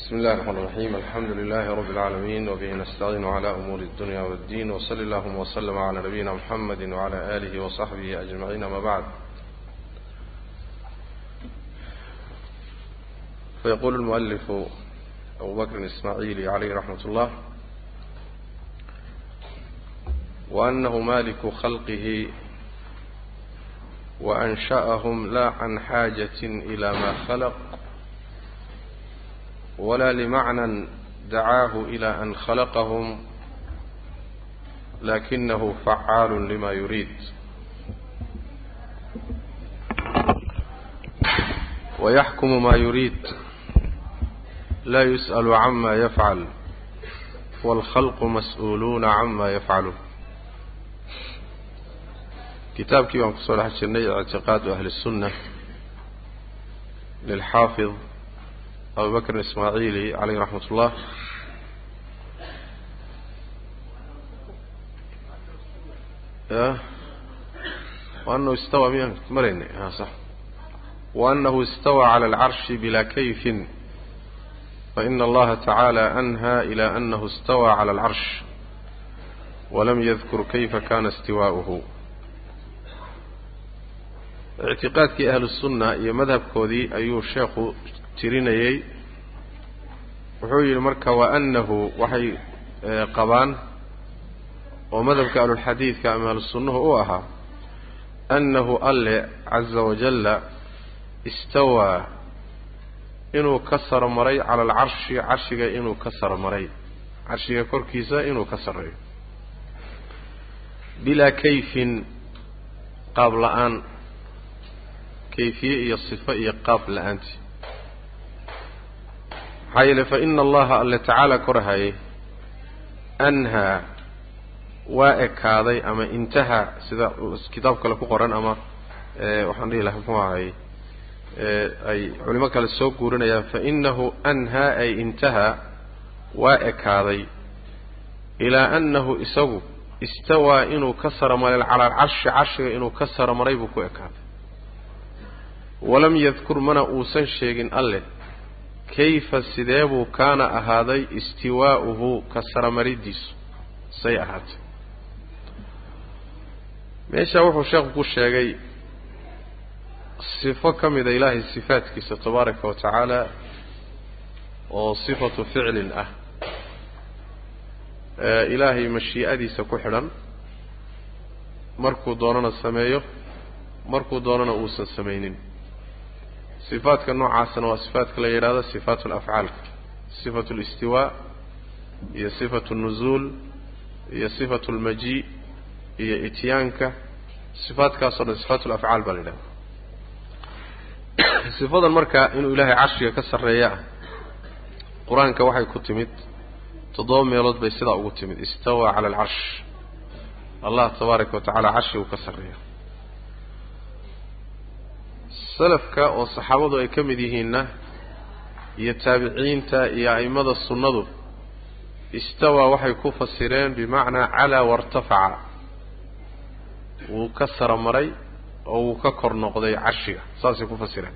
بسم الله الرحمن الرحيم الحمد لله رب العالمين وبه نستعين على أمور الدنيا والدين وصلى اللهم وسلم على نبينا محمد وعلى آله وصحبه أجمعين ما بعد فيقول المؤلف أبو بكر الإسماعيلي عليه رحمة الله وأنه مالك خلقه وأنشأهم لا عن حاجة إلى ما خلق ولا لمعنى دعاه إلى أن خلقهم لكنه فعال لما يريد ويحكم ما يريد لا يسأل عما يفعل والخلق مسؤولون عما يفعلون كتابك بان كسو دhex jirnay اعتقاد أهل السنة للحافظ أبو بكر الإسماعيلي عليه رحمة الله وأنه استوى مين مريني ها صح وأنه استوى على العرش بلا كيف فإن الله تعالى أنهى إلى أنه استوى على العرش ولم يذكر كيف كان استواؤه اعتقادك أهل السنة iyo madhabkoodii ayuu sheekhu tirinayay wuxuu yidhi marka wa annahu waxay qabaan oo madhabka ahlulxadiidka ama ahlusunnuhu u ahaa annahu alle caza wajalla istawaa inuu ka saro maray cala alcarshi carshiga inuu ka saro maray carshiga korkiisa inuu ka sarreeyo bilaa kayfin qaab la'aan kayfiye iyo sifo iyo qaab la'aanti maxaa yeele fa ina allaha alle tacaala korahayay anhaa waa ekaaday ama intaha sida kitaab kale ku qoran ama waxaan dhihi laha muxuu ahay ay culimo kale soo guurinayaan fa inahu anhaa ay intahaa waa ekaaday ilaa annahu isagu istawaa inuu ka saro maray cala alcarshi carshiga inuu ka saro maray buu ku ekaaday. Walam yadkur mana uusan sheegin alleh kayfa sidee buu kaana ahaaday istiwaa'uhu ka saramaridiisu? Say ahaatay. Meesha wuxuu sheekhu ku sheegay sifo ka mida ilaahay sifaadkiisa tabaaraka wa tacaala oo sifatu ficlin ah. Ilaahay mashii'adiisa ku xidhan. Markuu doonana sameeyo markuu doonana uusan samaynin sifaadka noocaasna waa sifaadka la yidhahdo sifaat alafcaalka. Sifatu alistiwaa iyo sifatu alnuzuul iyo sifatu almajii iyo ityaanka sifaadkaasoo dhan sifaatu alafcaal baa la yidhahda sifadan marka inuu ilaahay carshiga ka sarreeya ah qur'aanka waxay ku timid toddoba meelood bay sidaa ugu timid. Istawaa cala alcarsh allah tabaaraka wa tacaala carshiguu ka sarreeya salafka oo saxaabadu ay ka mid yihiinna iyo taabiciinta iyo a'immada sunnadu istawaa waxay ku fasireen bimacnaa calaa wartafaca wuu ka saro maray oo wuu ka kor noqday carshiga saasay ku fasireen.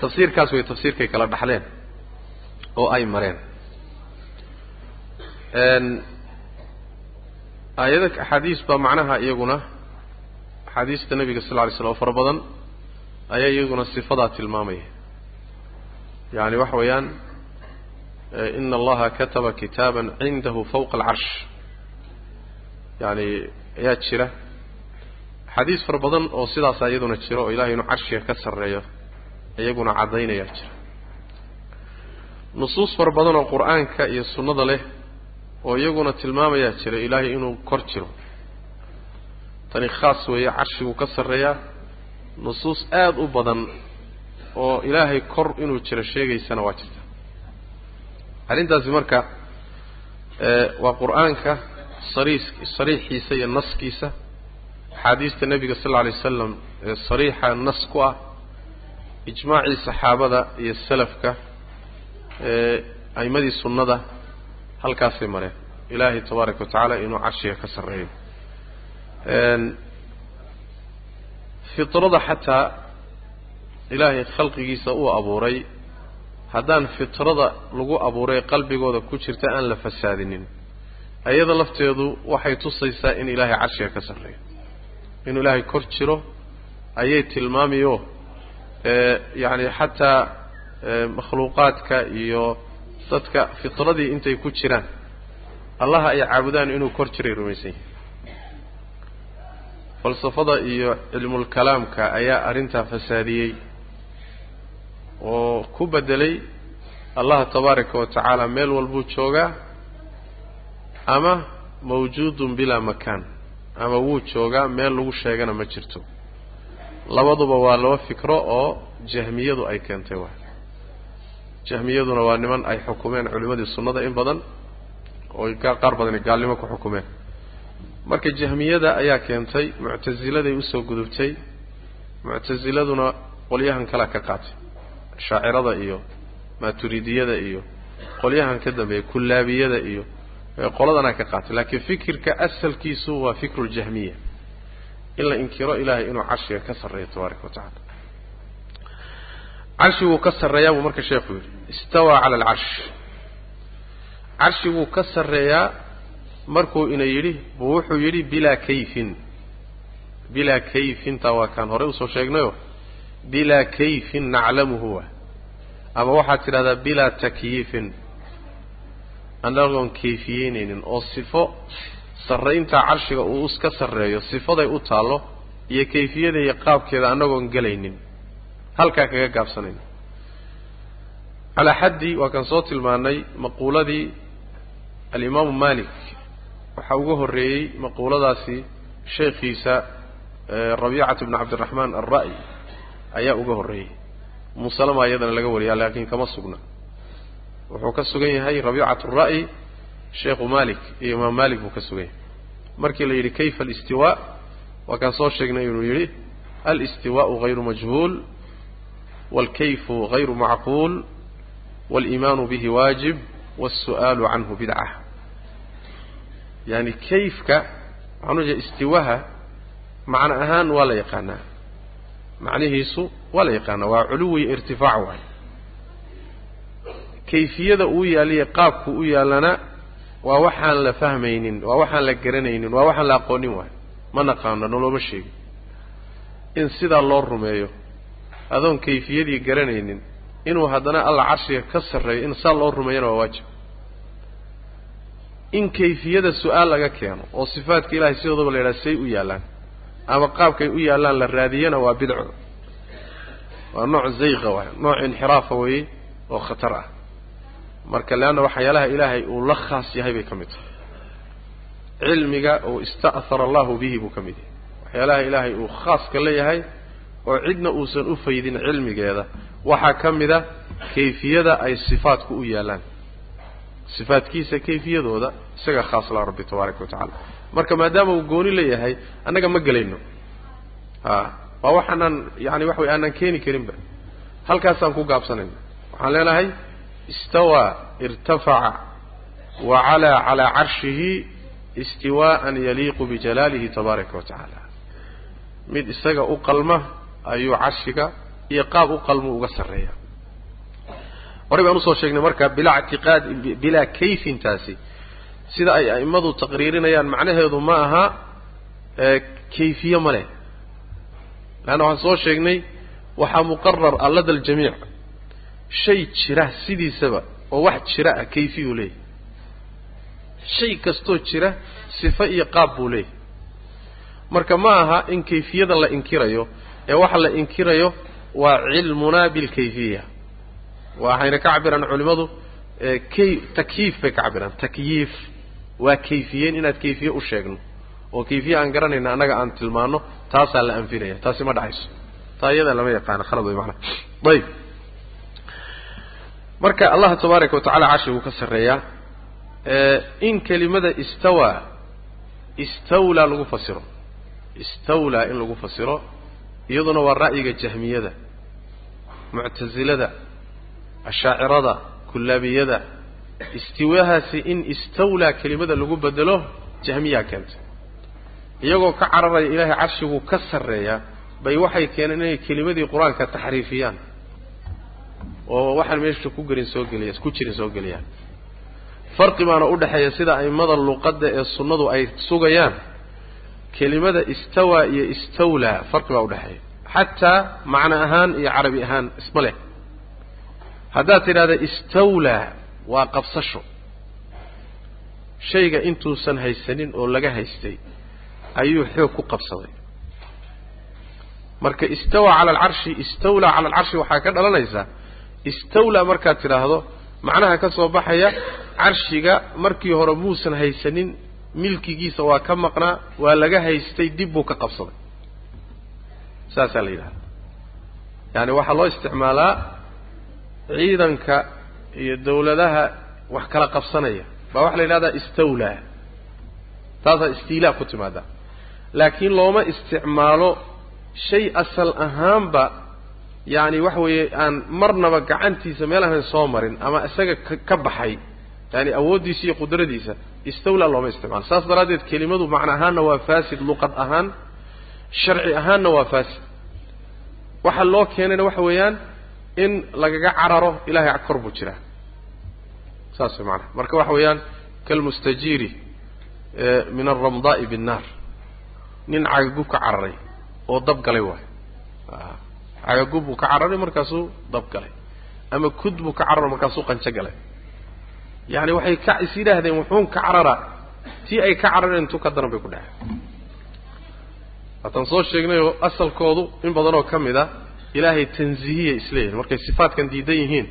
Tafsiirkaas way tafsiirkay kala dhaxleen oo ay mareen. Aayada axaadiis baa macnaha iyaguna axaadiista nabiga sal lla lay slam oo fara badan ayaa iyaguna sifadaa tilmaamaya yani waxa weeyaan ina allaha kataba kitaaban cindahu fawqa alcarsh yani ayaa jira. Axaadiis fara badan oo sidaasa iyaduna jira oo ilahay inuu carshiga ka sarreeyo iyaguna caddaynayaa jira. Nusuus fara badan oo qur'aanka iyo sunnada leh oo iyaguna tilmaamayaa jira ilaahay inuu kor jiro tani khaas weeye carshiguu ka sarreeyaa. Nusuus aada u badan oo ilaahay kor inuu jiro sheegaysana waa jirta. Arrintaasi marka waa qur'aanka sariis sariixiisa iyo naskiisa. Axaadiista nebiga sal alla alay wasalam ee sariixa nas ku ah ijmaacii saxaabada iyo salafka ee a'imadii sunnada halkaasay mareen. Ilaahay tabaaraka wa tacaala inuu carshiga ka sarreeyo fitrada xataa ilaahay khalqigiisa uu abuuray haddaan fitrada lagu abuuray qalbigooda ku jirta aan la fasaadinin ayada lafteedu waxay tusaysaa in ilaahay carshiga ka sarreeyo. Inuu ilaahay kor jiro ayay tilmaamayo yacni xataa makhluuqaadka iyo dadka fitradii intay ku jiraan. Allaha ay caabudaan inuu kor jiray rumaysan yahay falsafada iyo cilmulkalaamka ayaa arrintaa fasaadiyey oo ku beddelay allaha tabaaraka wa tacaala meel walbuu joogaa ama mawjuudun bilaa makaan ama wuu joogaa meel lagu sheegana ma jirto. Labaduba waa laba fikro oo jahmiyadu ay keentay waay. Jahmiyaduna waa niman ay xukumeen culimmadii sunnada in badan oo qaar badani gaalnimo ku xukumeen marka jahmiyada ayaa keentay muctasiladay u soo gudubtay muctasiladuna qolyahan kalea ka qaatay shaacirada iyo maaturidiyada iyo qolyahan ka dambeeya kullaabiyada iyo qoladanaa ka qaatay. Laakiin fikirka asalkiisu waa fikru ljahmiya in la inkiro ilaahay inuu carshiga ka sarreeyo tabaaraka wa tacala carshiguu ka sarreeyaa buu marka sheekhu yidhi istawaa cala alcarsh carshiguu ka sarreeyaa markuu ina yidhi buu wuxuu yidhi bilaa kayfin. Bilaa kayfintaa waa kaan horey u soo sheegnayo. Bilaa kayfin naclamuhu wa ama waxaad tidhahdaa bilaa takyiifin anagoon kayfiyeynaynin oo sifo sarrayntaa carshiga uu iska sarreeyo sifaday u taallo iyo kayfiyada iyo qaabkeeda annagoon gelaynin. Halkaa kaga gaabsanayna calaa xaddi waa kan soo tilmaanay maquuladii alimaamu malik waxaa uga horreeyey maquuladaasi sheekhiisa rabiicatu bni cabdiraxmaan alra'y ayaa uga horreeyey musalama iyadana laga wariyaa laakiin kama sugna. Wuxuu ka sugan yahay rabiicatu alra'y sheekhu malik iyo imaam malik buu ka sugan yahay. Markii la yidhi kayfa alistiwaa waa kaan soo sheegnay inuu yidhi alistiwaau hayru majhuul waalkayfu hayru macquul waaliimaanu bihi waajib waasu'aalu canhu bidca yani kayfka waxaan ujeeda istiwaha macno ahaan waa la yaqaanaa. Macnihiisu waa la yaqaanaa waa culuwi irtifaac waay. Kayfiyada uu yaaliya qaabku u yaallana waa waxaan la fahmaynin waa waxaan la garanaynin waa waxaan la aqoonin waay. Ma naqaano noloma sheegin. In sidaa loo rumeeyo adoon kayfiyadii garanaynin inuu haddana alla carshiga ka sarreeyo in saa loo rumeeyana waa waajib in kayfiyada su'aal laga keeno oo sifaadka ilahay sidoodaba la yidhaha say u yaallaan ama qaabkay u yaallaan la raadiyana waa bidco. Waa nooc zayqa waay nooc inxiraafa weeye oo khatar ah. Marka leanna waxyaalaha ilaahay uu la khaas yahay bay ka mid tahay. Cilmiga oo ista'hara allahu bihi buu ka mid yahay. Waxyaalaha ilaahay uu khaaska leeyahay oo cidna uusan u faydin cilmigeeda waxaa ka mid a kayfiyada ay sifaadku u yaallaan sifaadkiisa kayfiyadooda isaga khaas laha rabbi tabaaraka wa tacaala. Marka maadaama uu gooni leeyahay annaga ma gelayno. A waa waxaanaan yani waxa way aanaan keeni karinba. Halkaasaan ku gaabsanayna waxaan leenahay istawaa irtafaca wa calaa calaa carshihi istiwaa'an yaliiqu bijalaalihi tabaaraka wa tacaala. Mid isaga u qalma ayuu carshiga iyo qaab u qalmu uga sarreeya horey baan u soo sheegnay marka bilaa ictiqaad bilaa kayfintaasi sida ay a'immadu taqriirinayaan macnaheedu ma aha kayfiye ma leh. Leanna waxaan soo sheegnay waxaa muqarar allada aljamiic shay jira sidiisaba oo wax jira ah kayfiyuu leeyahy shay kastoo jira sifo iyo qaab buu leeyahy marka ma aha in kayfiyada la inkirayo ee waxa la inkirayo waa cilmunaa bilkayfiya waxayna ka cabiraan culimmadu kay takyiif bay ka cabiraan takyiif waa kayfiyeen inaad kayfiye u sheegno. Oo kayfiye aan garanayna annaga aan tilmaano taasaa la anfinaya. Taasi ma dhacayso. Taa iyada lama yaqaano khalad way macnaha ayib. Marka allah tabaaraka wa tacala carshiguu ka sarreeyaa in kelimada istawaa istawlaa lagu fasiro. Istawlaa in lagu fasiro iyaduna waa ra'yiga jahmiyada muctasilada ashaacirada kullaabiyada istiwaahaasi in istawlaa kelimada lagu bedelo jahmiyaa keentay. Iyagoo ka cararaya ilaahay carshiguu ka sarreeyaa bay waxay keeneen inay kelimadii qur'aanka taxriifiyaan. Oo waxaan meesha ku gelin soo geliya ku jirin soo geliyaan farqi baana u dhexeeya sida a'immada luqadda ee sunnadu ay sugayaan. Kelimada istawaa iyo istawlaa farqi baa udhexeeya xataa macno ahaan iyo carabi ahaan isma leh haddaad tidhahda istawlaa waa qabsasho. Shayga intuusan haysanin oo laga haystay ayuu xoog ku qabsaday. Marka istawaa cala alcarshi istawlaa cala alcarshi waxaa ka dhalanaysa istawlaa markaad tidhaahdo macnaha ka soo baxaya carshiga markii hore muusan haysanin milkigiisa waa ka maqnaa waa laga haystay dib buu ka qabsaday. Saasaa la yidhahda yaani waxaa loo isticmaalaa ciidanka iyo dawladaha wax kala qabsanaya. Baa waxaa la yidhahdaa istawlaa taasaa istiilaa ku timaada laakiin looma isticmaalo shay asal ahaanba yaani waxa weeye aan marnaba gacantiisa meel ahayn soo marin ama isaga ka baxay yaani awooddiisa iyo qudradiisa istawlaa looma isticmaalo. Saas daraaddeed kelimadu macna ahaanna waa faasid luqad ahaan sharci ahaanna waa faasid. Waxa loo keenayna waxa weeyaan in lagaga cararo ilahay kor buu jiraa. Saas way macanaha marka waxa weeyaan kalmustajiiri min alramdaai binnaar. Nin cagagub ka cararay oo dab galay waay cagagub buu ka cararay markaasuu dab galay. Ama kud buu ka cararay markaasuu qanjo galay. Yani waxay ka is yidhaahdeen wuxuun ka cararaa tii ay ka carareen intuu ka daran bay ku dhaceen waataan soo sheegnayoo asalkoodu in badanoo ka mid a ilaahay tanziihiyay isleeyihin markay sifaatkan diidan yihiin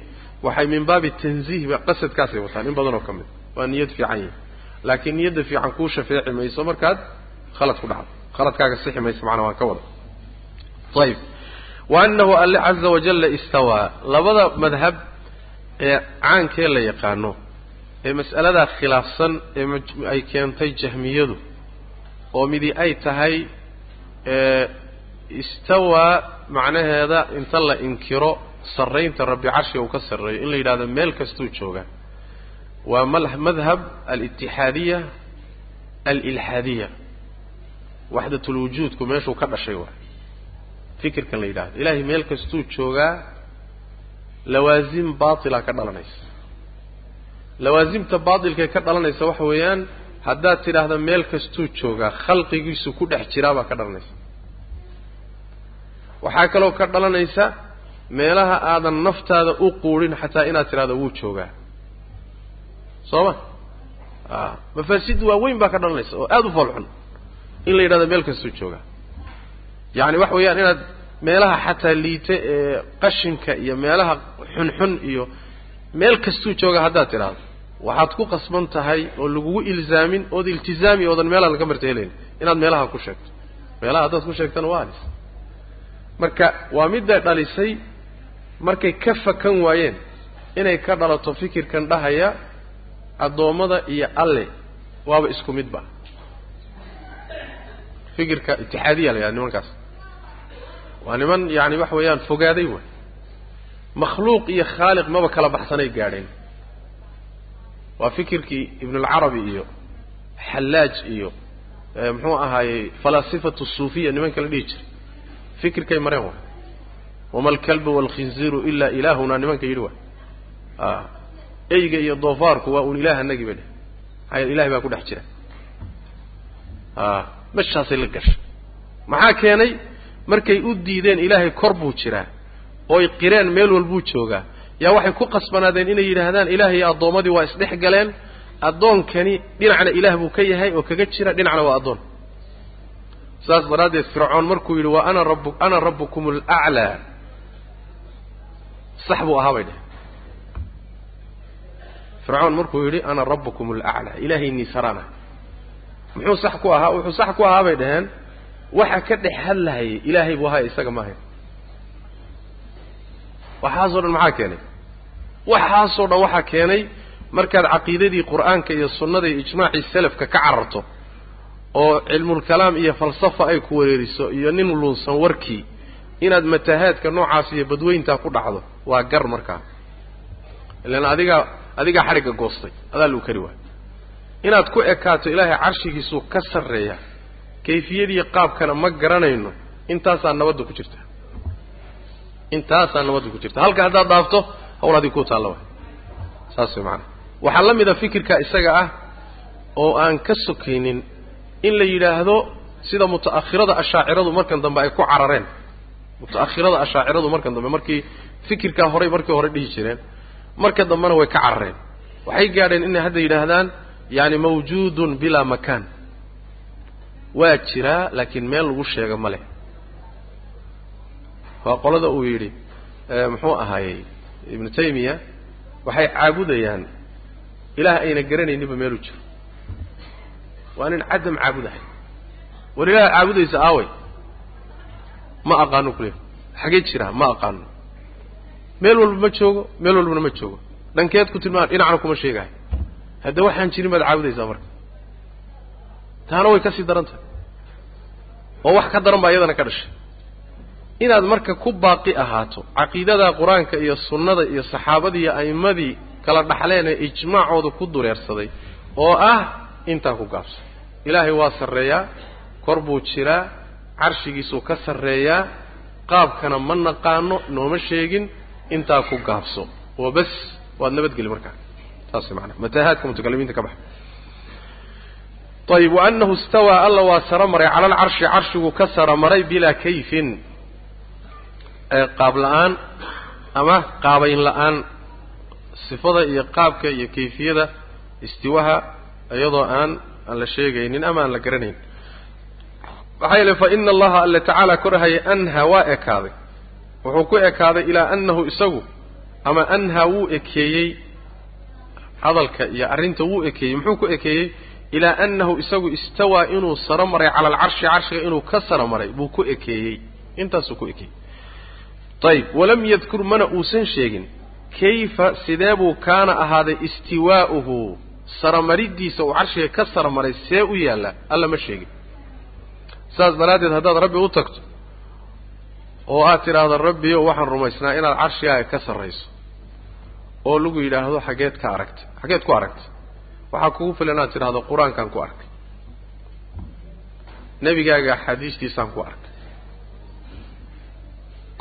waxay min baabi tanziih ba qasadkaasay wataan. In badanoo ka mid waa niyad fiican yihiin laakiin niyadda fiican kuu shafeeci mayso markaad khalad ku dhacdo. Khaladkaaga sixi mayso macnaa waan ka wada. Ayib wa annahu alle caza wajalla istawaa labada madhab ee caankee la yaqaano ee mas'aladaa khilaafsan ee ay keentay jahmiyadu oo midi ay tahay istawaa macnaheeda inta la inkiro sarraynta rabbi carshiga uu ka sarreeyo in la yidhahdo meel kastuu jooga. Waa madhab alitixaadiya alilxaadiya waxdatulwujuudku meeshuu ka dhashay waay fikirkan la yidhahdo. Ilaahay meel kastuu joogaa lawaasim baatila ka dhalanaysa. Lawaasimta baatilkae ka dhalanaysa waxa weeyaan haddaad tidhaahdo meel kastuu joogaa khalqigiisu ku dhex jiraa baa ka dhalanaysa waxaa kaloo ka dhalanaysa meelaha aadan naftaada u quudhin xataa inaad tidhahdo wuu joogaa. Soo ma a mafaasid waaweyn baa ka dhalanaysa oo aada u foolxun in la yidhahdo meel kastuu joogaa. Yacani waxa weeyaan inaad meelaha xataa liita ee qashinka iyo meelaha xunxun iyo meel kastuu jooga haddaad tidhaahdo waxaad ku qasban tahay oo lagugu ilzaamin ood iltizaami oodan meelaha laga marta helayn inaad meelaha ku sheegto. Meelaha haddaad ku sheegtana waa halis marka waa midday dhalisay markay ka fakan waayeen inay ka dhalato fikirkan dhahaya addoommada iyo alle waaba isku midba fikirka itixaadiya la yidhaha nimankaas. Waa niman yaani waxa weeyaan fogaaday waay. Makhluuq iyo khaaliq maba kala baxsanay gaadheen. Waa fikirkii ibnulcarabi iyo xallaaj iyo muxuu ahaayey falaasifatu suufiya nimanka la dhihi jiray fikirkay mareen waay. Wama alkalbu waalkhinziiru ilaa ilaahuna nimanka yidhi waay. A eyga iyo doofaarku waa uun ilaah anagii bay dheh maxaa yeel ilahay baa ku dhex jira. A meshaasay la gashay maxaa keenay? Markay u diideen ilaahay kor buu jiraa ooy qireen meel walbuu joogaa. Yaa waxay ku qasbanaadeen inay yidhaahdaan ilaahay iyo addoommadii waa isdhex galeen addoonkani dhinacna ilaah buu ka yahay oo kaga jira dhinacna waa addoon saas daraaddeed fircoon markuu yidhi wa ana rabu ana rabbukum alaclaa sax buu ahaa bay dheh fircoon markuu yidhi ana rabbukum alaclaa ilaahaynii sarana muxuu sax ku ahaa? Wuxuu sax ku ahaa bay dhaheen. Waxa ka dhex hadlahayay ilaahay buu ahaya isaga maahayn waxaasoo dhan maxaa keenay? Waxaasoo dhan waxaa keenay markaad caqiidadii qur'aanka iyo sunnada iyo ijmaacii salafka ka cararto oo cilmulkalaam iyo falsafa ay ku wareeriso iyo nin luunsan warkii inaad matahaadka noocaas iyo badweyntaa ku dhacdo waa gar markaa ilaan adigaa adigaa xadhigga goostay adaa lagu kari waay inaad ku ekaato ilaahay carshigiisuu ka sarreeya kayfiyadii qaabkana ma garanayno intaasaa nabadda ku jirta. Intaasaa nabadda ku jirta. Halka haddaad dhaafto hawl adig ku taalla wa saas way macanaa waxaa la mida fikirka isaga ah oo aan ka sokaynin in la yidhaahdo sida muta'akhirada ashaaciradu markan dambe ay ku carareen. Muta'akhirada ashaaciradu markan dambe markii fikirkaa horay markii hore dhihi jireen marka dambena way ka carareen. Waxay gaadheen inay hadda yidhaahdaan yaani mawjuudun bilaa makaan. Waa jiraa laakiin meel lagu sheega ma leh. Waa qolada uu yidhi muxuu ahaayey ibnu taymiya waxay caabudayaan ilaah ayna garanayninba meeluu jiro waa nin cadam caabudahay. War ilaah caabudaysa aaway ma aqaano kuleey xagee jiraa ma aqaano meel walba ma joogo meel walbana ma joogo. Dhankeed ku tilmaam dhinacna kuma sheegahay hadda waxaan jirin baad caabudaysaa marka. Taana way ka sii daran tahay. Oo wax ka daran baa iyadana ka dhashay. Inaad marka ku baaqi ahaato caqiidada qur'aanka iyo sunnada iyo saxaabadii iyo a'immadii kala dhaxleen ee ijmaacooda ku dureersaday oo ah intaa ku gaabso. Ilaahay waa sarreeyaa kor buu jiraa carshigiisuu ka sarreeyaa qaabkana ma naqaano nooma sheegin intaa ku gaabso. Oo bas waad nabadgeli markaa. Saas maanaa matahaadka mutakalimiinta ka baxa ayib waanahu istawaa alla waa saro maray cala alcarshi carshigu ka saro maray bilaa kayfin. Qaab la'aan ama qaabayn la'aan sifada iyo qaabka iyo kayfiyada istiwaha iyadoo aan aan la sheegaynin ama aan la garanayn. Maxaa yeele fa ina allaha alle tacaala korahaya anha waa ekaaday. Wuxuu ku ekaaday ilaa annahu isagu ama anha wuu ekeeyey hadalka iyo arrinta wuu ekeeyey muxuu ku ekeeyey? Ilaa annahu isagu istawaa inuu saro maray cala alcarshi carshiga inuu ka saro maray buu ku ekeeyey. Intaasuu ku ekeeyey. Ayib walam yadkur mana uusan sheegin kayfa sidee buu kaana ahaaday istiwaa'uhu saramaridiisa uu carshiga ka saramaray see u yaalla alla ma sheegin saas daraaddeed haddaad rabbi u tagto oo aad tidhaahdo rabbiyo waxaan rumaysnaa inaad carshigaaga ka sarrayso oo lagu yidhaahdo xageed ka aragtay xageed ku aragtay waxaa kugu filan inaad tidhaahdo qur'aankaan ku arkay nebigaaga axaadiistiisaan ku arkay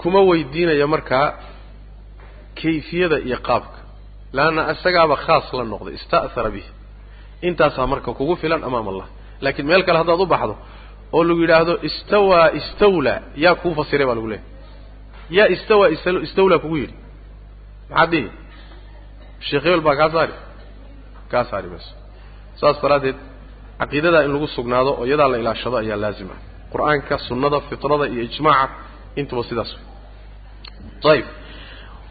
kuma weydiinaya markaa kayfiyada iyo qaabka leanna isagaaba khaas la noqday ista'hara bihi. Intaasaa marka kugu filan amaam allah. Laakiin meel kale haddaad u baxdo oo lagu yidhaahdo istawaa istawlaa yaa kuu fasiray baa lagu leehay yaa istawaa istawlaa kugu yidhi. Maxaad dhihi? Sheekh hebel baa kaa saari. Kaa saari mayso saas daraaddeed caqiidadaa in lagu sugnaado oo iyadaa la ilaashado ayaa laazim qur'aanka sunnada fitrada iyo ijmaaca intuba sidaas. Wey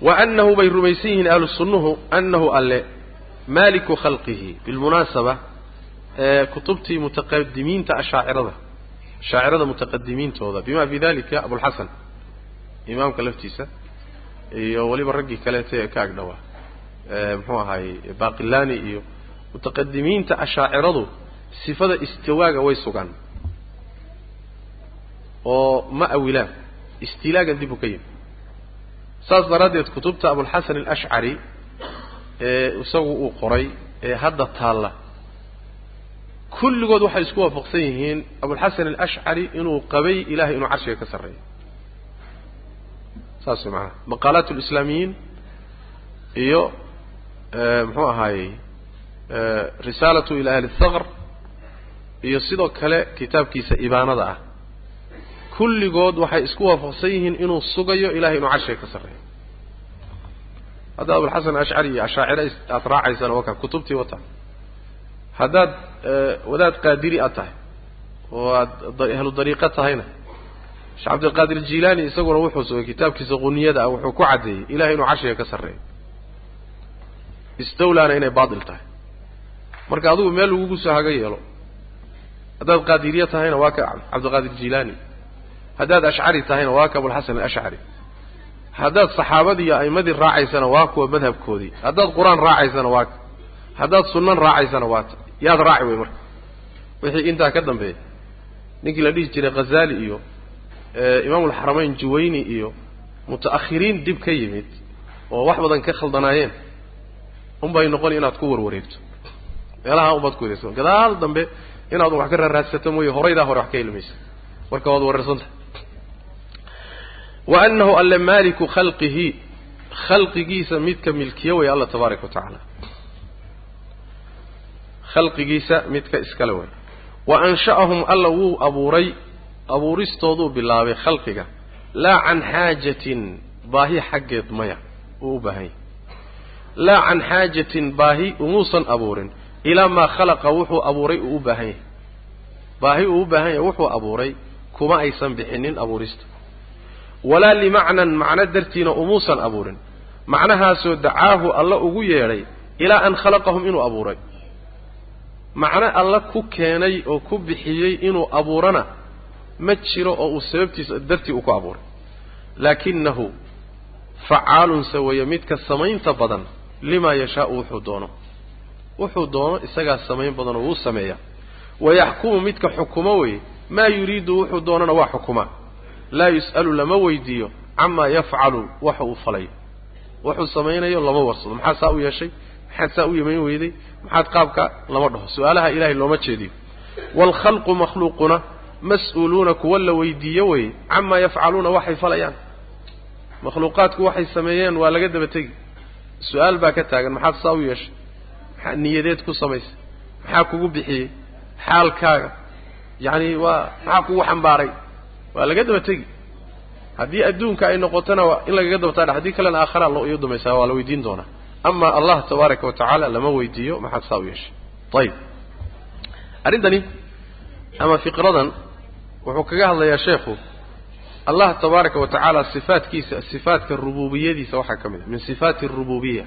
wa annahu bay rumaysan yihiin ahlu sunnuhu annahu alle maaliku khalqihi bilmunaasaba kutubtii mutaqadimiinta ashaacirada ashaacirada mutaqadimiintooda. Bima fi dalika abulxasan imaamka laftiisa iyo weliba raggii kaleeta ee ka agdhawaa muxuu ahaayey baqilani iyo mutaqadimiinta ashaaciradu sifada istiwaaga way sugaan oo ma awilaan istilaagan dib u ka yimi saas daraaddeed kutubta abulxasan alashcari ee isagu uu qoray ee hadda taalla kulligood waxay isku waafaqsan yihiin abulxasan alashcari inuu qabay ilahay inuu carshiga ka sarreeyo. Saas way macanaha maqaalaat lislaamiyiin iyo muxuu ahaayey risaalatu ila ahli thaqr iyo sidoo kale kitaabkiisa ibaanada ah kulligood waxay isku waafaqsan yihiin inuu sugayo ilahay inuu carshiga ka sarreeyo. Haddaad abulxasan ashcari iyo ashaacire aad raacaysana waa ka kutubtii wata. Haddaad wadaad qaadiri aad tahay oo aad ahlu dariiqa tahayna sheekh cabdilqaadir jilaani isaguna wuxuu sugay kitaabkiisa qunyada ah wuxuu ku caddeeyey ilahay inuu carshiga ka sarreeyo. Istawlaana inay baatil tahay. Marka adigu meel lagugu soo haga yeelo haddaad qaadiriye tahayna waa ka cabdilqaadir jilaani haddaad ashcari tahayna waa ka abulxasan alashcari haddaad saxaabadii iyo a'immadii raacaysana waa kuwa madhabkoodii. Haddaad qur'aan raacaysana waa ka. Haddaad sunnan raacaysana waa ta yaad raaci wey marka. Wixii intaa ka dambeeya ninkii la dhihi jiray khazali iyo imaamulxaramayn juwayni iyo muta'akhiriin dib ka yimid oo wax badan ka khaldanaayeen unbay noqon inaad ku warwareegto. Meelaha unbaad ku wareegto gadaal dambe inaad wax ka raaraadsato mooye horaydaa hore wax ka helmaysa marka waad wareersanta wa annahu alle maaliku khalqihi khalqigiisa midka milkiye way alla tabaaraka wa tacaala khalqigiisa midka iskale way wa ansha'ahum alla wuu abuuray abuuristooduu bilaabay khalqiga laa can xaajatin baahi xaggeed maya uu u baahan laa can xaajatin baahi umuusan abuurin ilaa maa khalaqa wuxuu abuuray uu u baahan yahay baahi uu u baahan yahay wuxuu abuuray kuma aysan bixinin abuurista walaa limacnan macno dartiina umuusan abuurin. Macnahaasoo dacaahu alla ugu yeedhay ilaa an khalaqahum inuu abuuray. Macno alla ku keenay oo ku bixiyey inuu abuurana ma jiro oo uu sababtiisa dartii uu ku abuuray. Laakinahu facaalun saweeye midka samaynta badan limaa yashaau wuxuu doono. Wuxuu doono isagaa samayn badanoo wuu sameeyaa. Wayaxkumu midka xukumo weye maa yuriidu wuxuu doonana waa xukumaa laa yus'alu lama weydiiyo camaa yafcalu waxa uu falayo wuxuu samaynayo lama warsado maxaad saa u yeeshay? Maxaad saa u yamayn weyday maxaad qaabka lama dhaho. Su'aalaha ilahay looma jeediyo waalkhalqu makhluuquna mas'uuluuna kuwa la weydiiyo weye camaa yafcaluuna waxay falayaan. Makhluuqaadku waxay sameeyeen waa laga daba tegi. Su'aal baa ka taagan. Maxaad saa u yeeshay? Maxaa niyadeed ku samaysay maxaa kugu bixiyey? Xaalkaaga. Yacani waa maxaa kugu xambaaray waa laga daba tegi haddii adduunka ay noqotona waa in lagaga daba taadha haddii kalena aakhara lo iyo dumaysaa waa la weydiin doonaa. Ama allah tabaaraka wa tacaala lama weydiiyo maxaad saa u yeeshay. Ayib arrintani ama fiqradan wuxuu kaga hadlayaa sheekhu allah tabaaraka wa tacaala sifaatkiisa sifaatka rububiyadiisa waxaa ka mid a min sifaati arububiya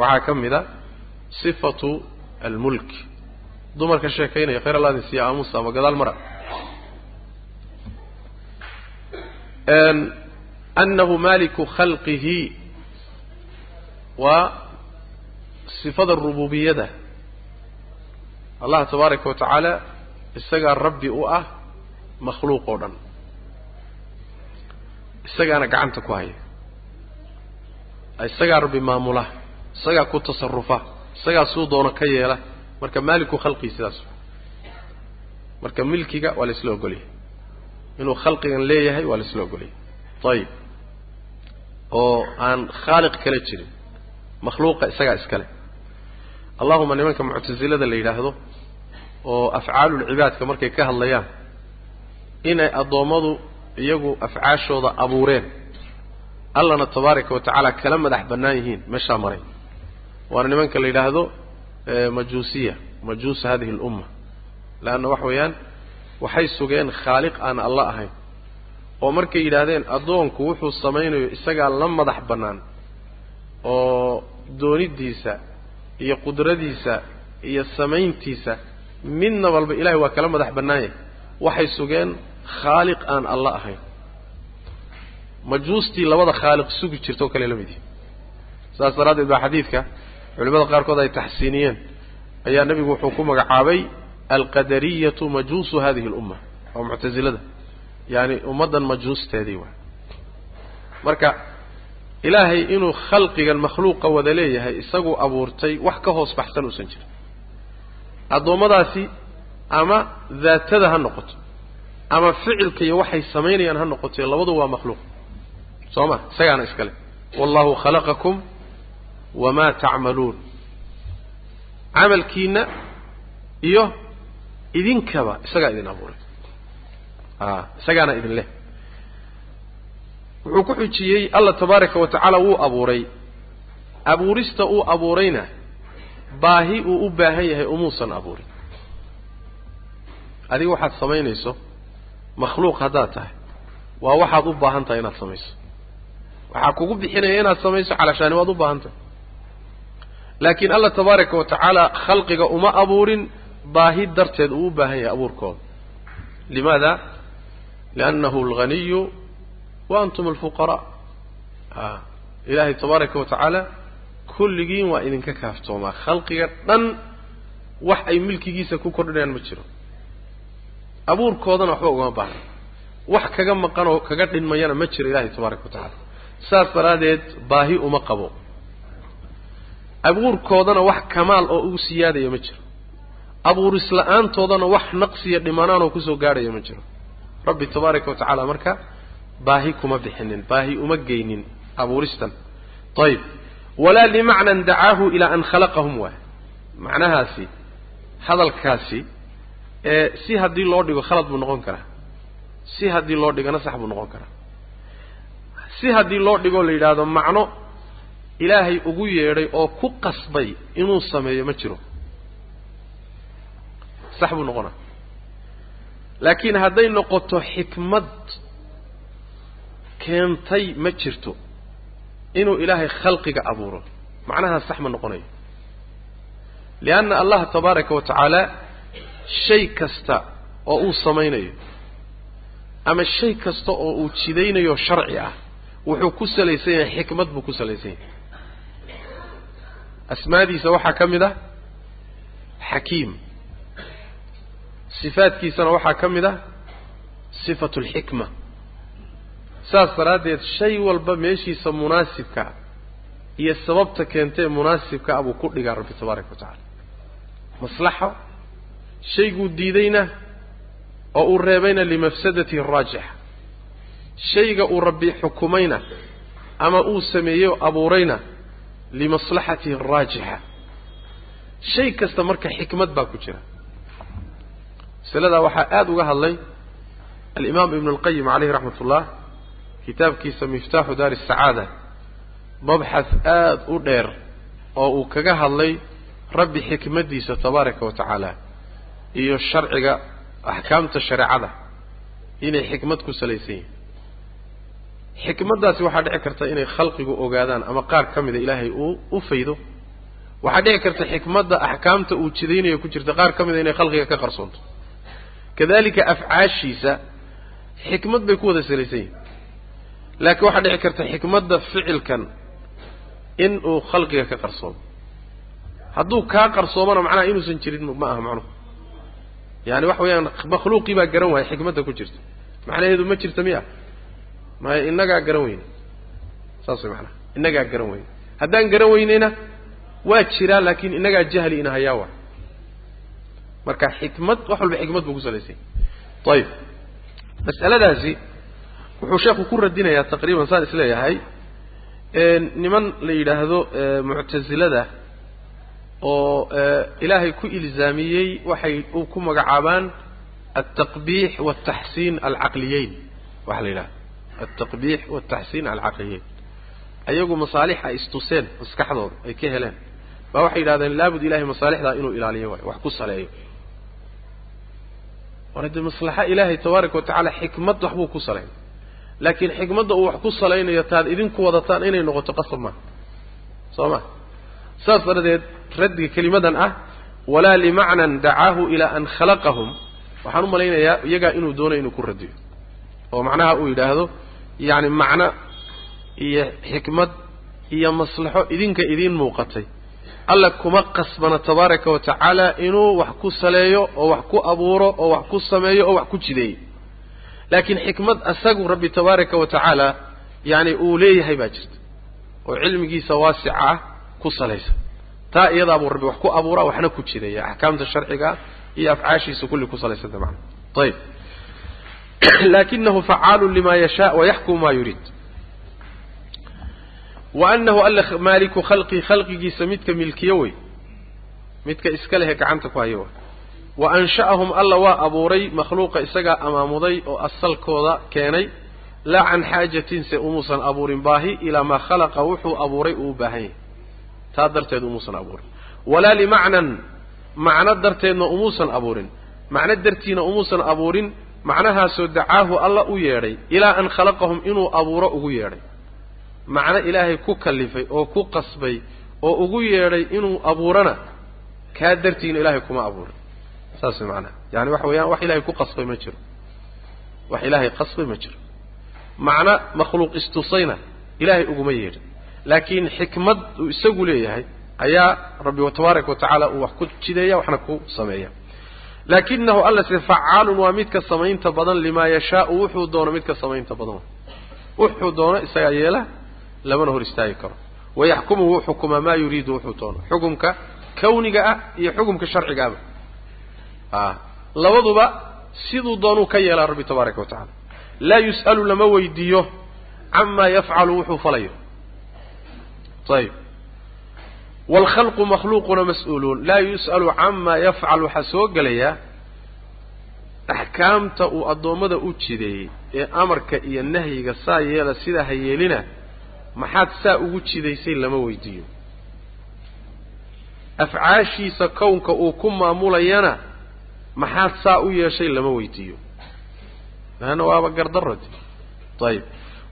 waxaa ka mid a sifatu almulk. Dumarka sheekaynaya khayr allah idin siiya aamusa ama gadaal mara annahu maliku khalqihi waa sifada rububiyada allah tabaaraka wa isagaa rabbi u ah makhluuq oo dhan. Isagaana gacanta ku haya. Isagaa rabbi maamula isagaa ku tasarufa isagaa suu doono ka yeela. Marka maaliku khalqii sidaas. Marka milkiga waa la isla ogolyahay inuu khalqigan leeyahay waa la isla ogolyahay ayib oo aan khaaliq kala jirin makhluuqa isagaa iskale allahuma nimanka muctasilada la yidhaahdo oo afcaalulcibaadka markay ka hadlayaan inay addoommadu iyagu afcaashooda abuureen allana tabaaraka wa tacaala kala madax bannaan yihiin meeshaa maray. Waana nimanka la yidhaahdo majuusiya majuusa hadihi alumma leanna waxa weeyaan waxay sugeen khaaliq aan alla ahayn. Oo markay yidhaahdeen addoonku wuxuu samaynayo isagaa la madax bannaan oo doonidiisa iyo qudradiisa iyo samayntiisa midna walba ilahay waa kala madax bannaanyah waxay sugeen khaaliq aan alla ahayn. Majuustii labada khaaliq sugi jirta oo kale la mid yihi saas daraaddeed baa xadiidka culimada qaarkood ay taxsiiniyeen. Ayaa nebigu wuxuu ku magacaabay alqadariyatu majuusu hadihi alumma oo muctasilada yaani ummaddan majuusteedii waay marka ilaahay inuu khalqigan makhluuqa wada leeyahay isaguu abuurtay wax ka hoos baxsan uusan jirin addoommadaasi ama daatada ha noqoto ama ficilka iyo waxay samaynayaan ha noqoto labadu waa makhluuq soo ma isagaana iskale wallahu khalaqakum wamaa tacmaluun camalkiina iyo idinkaba isagaa idin abuuray. A isagaana idin leh. Wuxuu ku xujiyey allah tabaaraka wa tacaala wuu abuuray. Abuurista uu abuurayna baahi uu u baahan yahay umuusan abuurin. Adiga waxaad samaynayso makhluuq haddaad tahay. Waa waxaad u baahan tahay inaad samayso. Waxaa kugu bixinaya inaad samayso calashaani waad u baahan tahay. Laakiin allah tabaaraka wa tacaala khalqiga uma abuurin baahi darteed uu u baahan yahay abuurkooda limaada? Liannahu alghaniyu wa antum alfuqaraa a ilaahay tabaaraka wa tacaala kulligiin waa idinka kaaftoomaa. Khalqiga dhan wax ay milkigiisa ku kordhinayaan ma jiro. Abuurkoodana waxba ugama baahna. Wax kaga maqan oo kaga dhinmayana ma jiro ilaahay tabaaraka wa tacaala. Saas daraaddeed baahi uma qabo. Abuurkoodana wax kamaal oo ugu siyaadaya ma jiro abuuris la'aantoodana wax naqsiya dhimanaan oo ku soo gaadhaya ma jiro. Rabbi tabaaraka wa tacaala marka baahi kuma bixinin baahi uma geynin abuuristan. Ayib walaa limacnan dacaahu ilaa an khalaqahum waay macnahaasi hadalkaasi ee si haddii loo dhigo khalad buu noqon karaa. Si haddii loo dhigona sax buu noqon karaa. Si haddii loo dhigoo la yidhaahdo macno ilaahay ugu yeedhay oo ku qasbay inuu sameeyo ma jiro sax buu noqonaa. Laakiin hadday noqoto xikmad keentay ma jirto inuu ilaahay khalqiga abuuro. Macnahaas sax ma noqonayo. Lianna allah tabaaraka wa tacaala shay kasta oo uu samaynayo ama shay kasta oo uu jidaynayo sharci ah wuxuu ku salaysan yahay xikmad buu ku salaysan yahay. Asmaadiisa waxaa ka mid ah xakiim sifaadkiisana waxaa ka mid ah sifatu alxikma saas daraaddeed shay walba meeshiisa munaasibkaa iyo sababta keentee munaasibka ah buu ku dhigaa rabbi tabaaraka wa tacaala. Maslaxo shayguu diidayna oo uu reebayna limafsadatihi araajixa shayga uu rabbi xukumayna ama uu sameeyey oo abuurayna limaslaxatihi araajixa shay kasta marka xikmad baa ku jira masaladaa waxaa aada uga hadlay alimaam ibnu alqayim caleyhi raxmat ullah kitaabkiisa miftaaxu daari asacaada mabxath aada u dheer oo uu kaga hadlay rabbi xikmaddiisa tabaaraka wa tacaala iyo sharciga axkaamta shareecada inay xikmad ku salaysan yihiin xikmaddaasi waxaa dhici karta inay khalqigu ogaadaan ama qaar ka mida ilaahay uu u faydo. Waxaa dhici karta xikmadda axkaamta uu jidaynayo ku jirta qaar ka mida inay khalqiga ka qarsoonto kadalika afcaashiisa xikmad bay ku wada salaysan yihiin laakiin waxaa dhici karta xikmadda ficilkan in uu khalqiga ka qarsoomo. Hadduu kaa qarsoomana macnaha inuusan jirin ma aha macnuhu yaani waxa weeyaan makhluuqii baa garan waaya xikmadda ku jirta. Macnaheedu ma jirta miya maya innagaa garan weyne. Saas way macnaha. Innagaa garan weyne. Haddaan garan weyneyna waa jiraa laakiin innagaa jahli ina hayaa waa marka xikmad wax walba xikmad buu ku salaysanya ayib mas'aladaasi wuxuu sheekhu ku radinayaa taqriiban saan is leeyahay niman la yidhaahdo muctasilada oo ilaahay ku ilzaamiyey waxay ku magacaabaan altaqbiix waaltaxsiin alcaqliyeyn. Waxa la yidhahda altaqbiix waaltaxsiin alcaqliyeyn. Ayagu masaalix ay istuseen maskaxdooda ay ka heleen. Baa waxay yidhahdeen laabud ilahay masaalixdaa inuu ilaaliyo waayo wax ku saleeyo war dee maslaxa ilaahay tabaaraka wa tacaala xikmad waxbuu ku saleyn laakiin xikmadda uu wax ku salaynayo taad idinku wadataan inay noqoto qasab maaha soo ma? Saas daradeed raddiga kelimadan ah walaa limacnan dacaahu ilaa an khalaqahum. Waxaan u malaynayaa iyagaa inuu doonayo inuu ku radiyo. Oo macnaha uu yidhaahdo yacni macno iyo xikmad iyo maslaxo idinka idiin muuqatay alla kuma qasbana tabaaraka wa tacaala inuu wax ku saleeyo oo wax ku abuuro oo wax ku sameeyo oo wax ku jideeyo. Laakiin xikmad asagu rabbi tabaaraka wa tacaala yacni uu leeyahay baa jirta. Oo cilmigiisa waasica ku salaysa. Taa iyadaabuu rabbi wax ku abuuraa waxna ku jideeya. Axkaamta sharciga iyo afcaashiisa kulli ku salaysanta macana ayib lakinahu facaalu lima yashaa wayaxkumu ma yuriid wa anahu alla maaliku khalqii khalqigiisa midka milkiyo wey midka iska lehe gacanta ku hayo way wa ansha'ahum alla waa abuuray makhluuqa isagaa amaamuday oo asalkooda keenay laa can xaajatin se umuusan abuurin baahi ilaa maa khalaqa wuxuu abuuray uu u baahan yahay taa darteed umuusan abuurin walaa limacnan macno darteedna umuusan abuurin macno dartiina umuusan abuurin macnahaasoo dacaahu alla u yeedhay ilaa an khalaqahum inuu abuuro ugu yeedhay macno ilaahay ku kallifay oo ku qasbay oo ugu yeedhay inuu abuurana kaa dartiina ilaahay kuma abuurin. Saas way macnaha. Yaani waxa weeyaan wax ilaahay ku qasbay ma jiro. Wax ilaahay qasbay ma jiro. Macno makhluuq istusayna ilaahay uguma yeedhin laakiin xikmad uu isagu leeyahay ayaa rabbi tabaaraka wa uu wax ku jideeya waxna ku sameeya. Laakinahu alla se facaalun waa midka samaynta badan limaa yashaau wuxuu doono midka samaynta badan. Wuxuu doono isagaa yeela lamana hor istaagi karo. Wayaxkumu wuu xukumaa maa yuriidu wuxuu doono xukumka kawniga ah iyo xukumka sharciga aba a labaduba siduu doonuu ka yeelaa rabbi tabaaraka wa tacala laa yus'alu lama weydiiyo camaa yafcalu wuxuu falayo. Ayib waalkhalqu makhluuquna mas'uuluun. Laa yus'alu camaa yafcal waxaa soo gelaya axkaamta uu addoommada u jideeyey ee amarka iyo nahyiga saa yeela sidaa ha yeelina maxaad saa ugu jidaysay lama weydiiyo. Afcaashiisa kownka uu ku maamulayana maxaad saa u yeeshay lama weydiiyo. Laanna waaba gardaradi ayib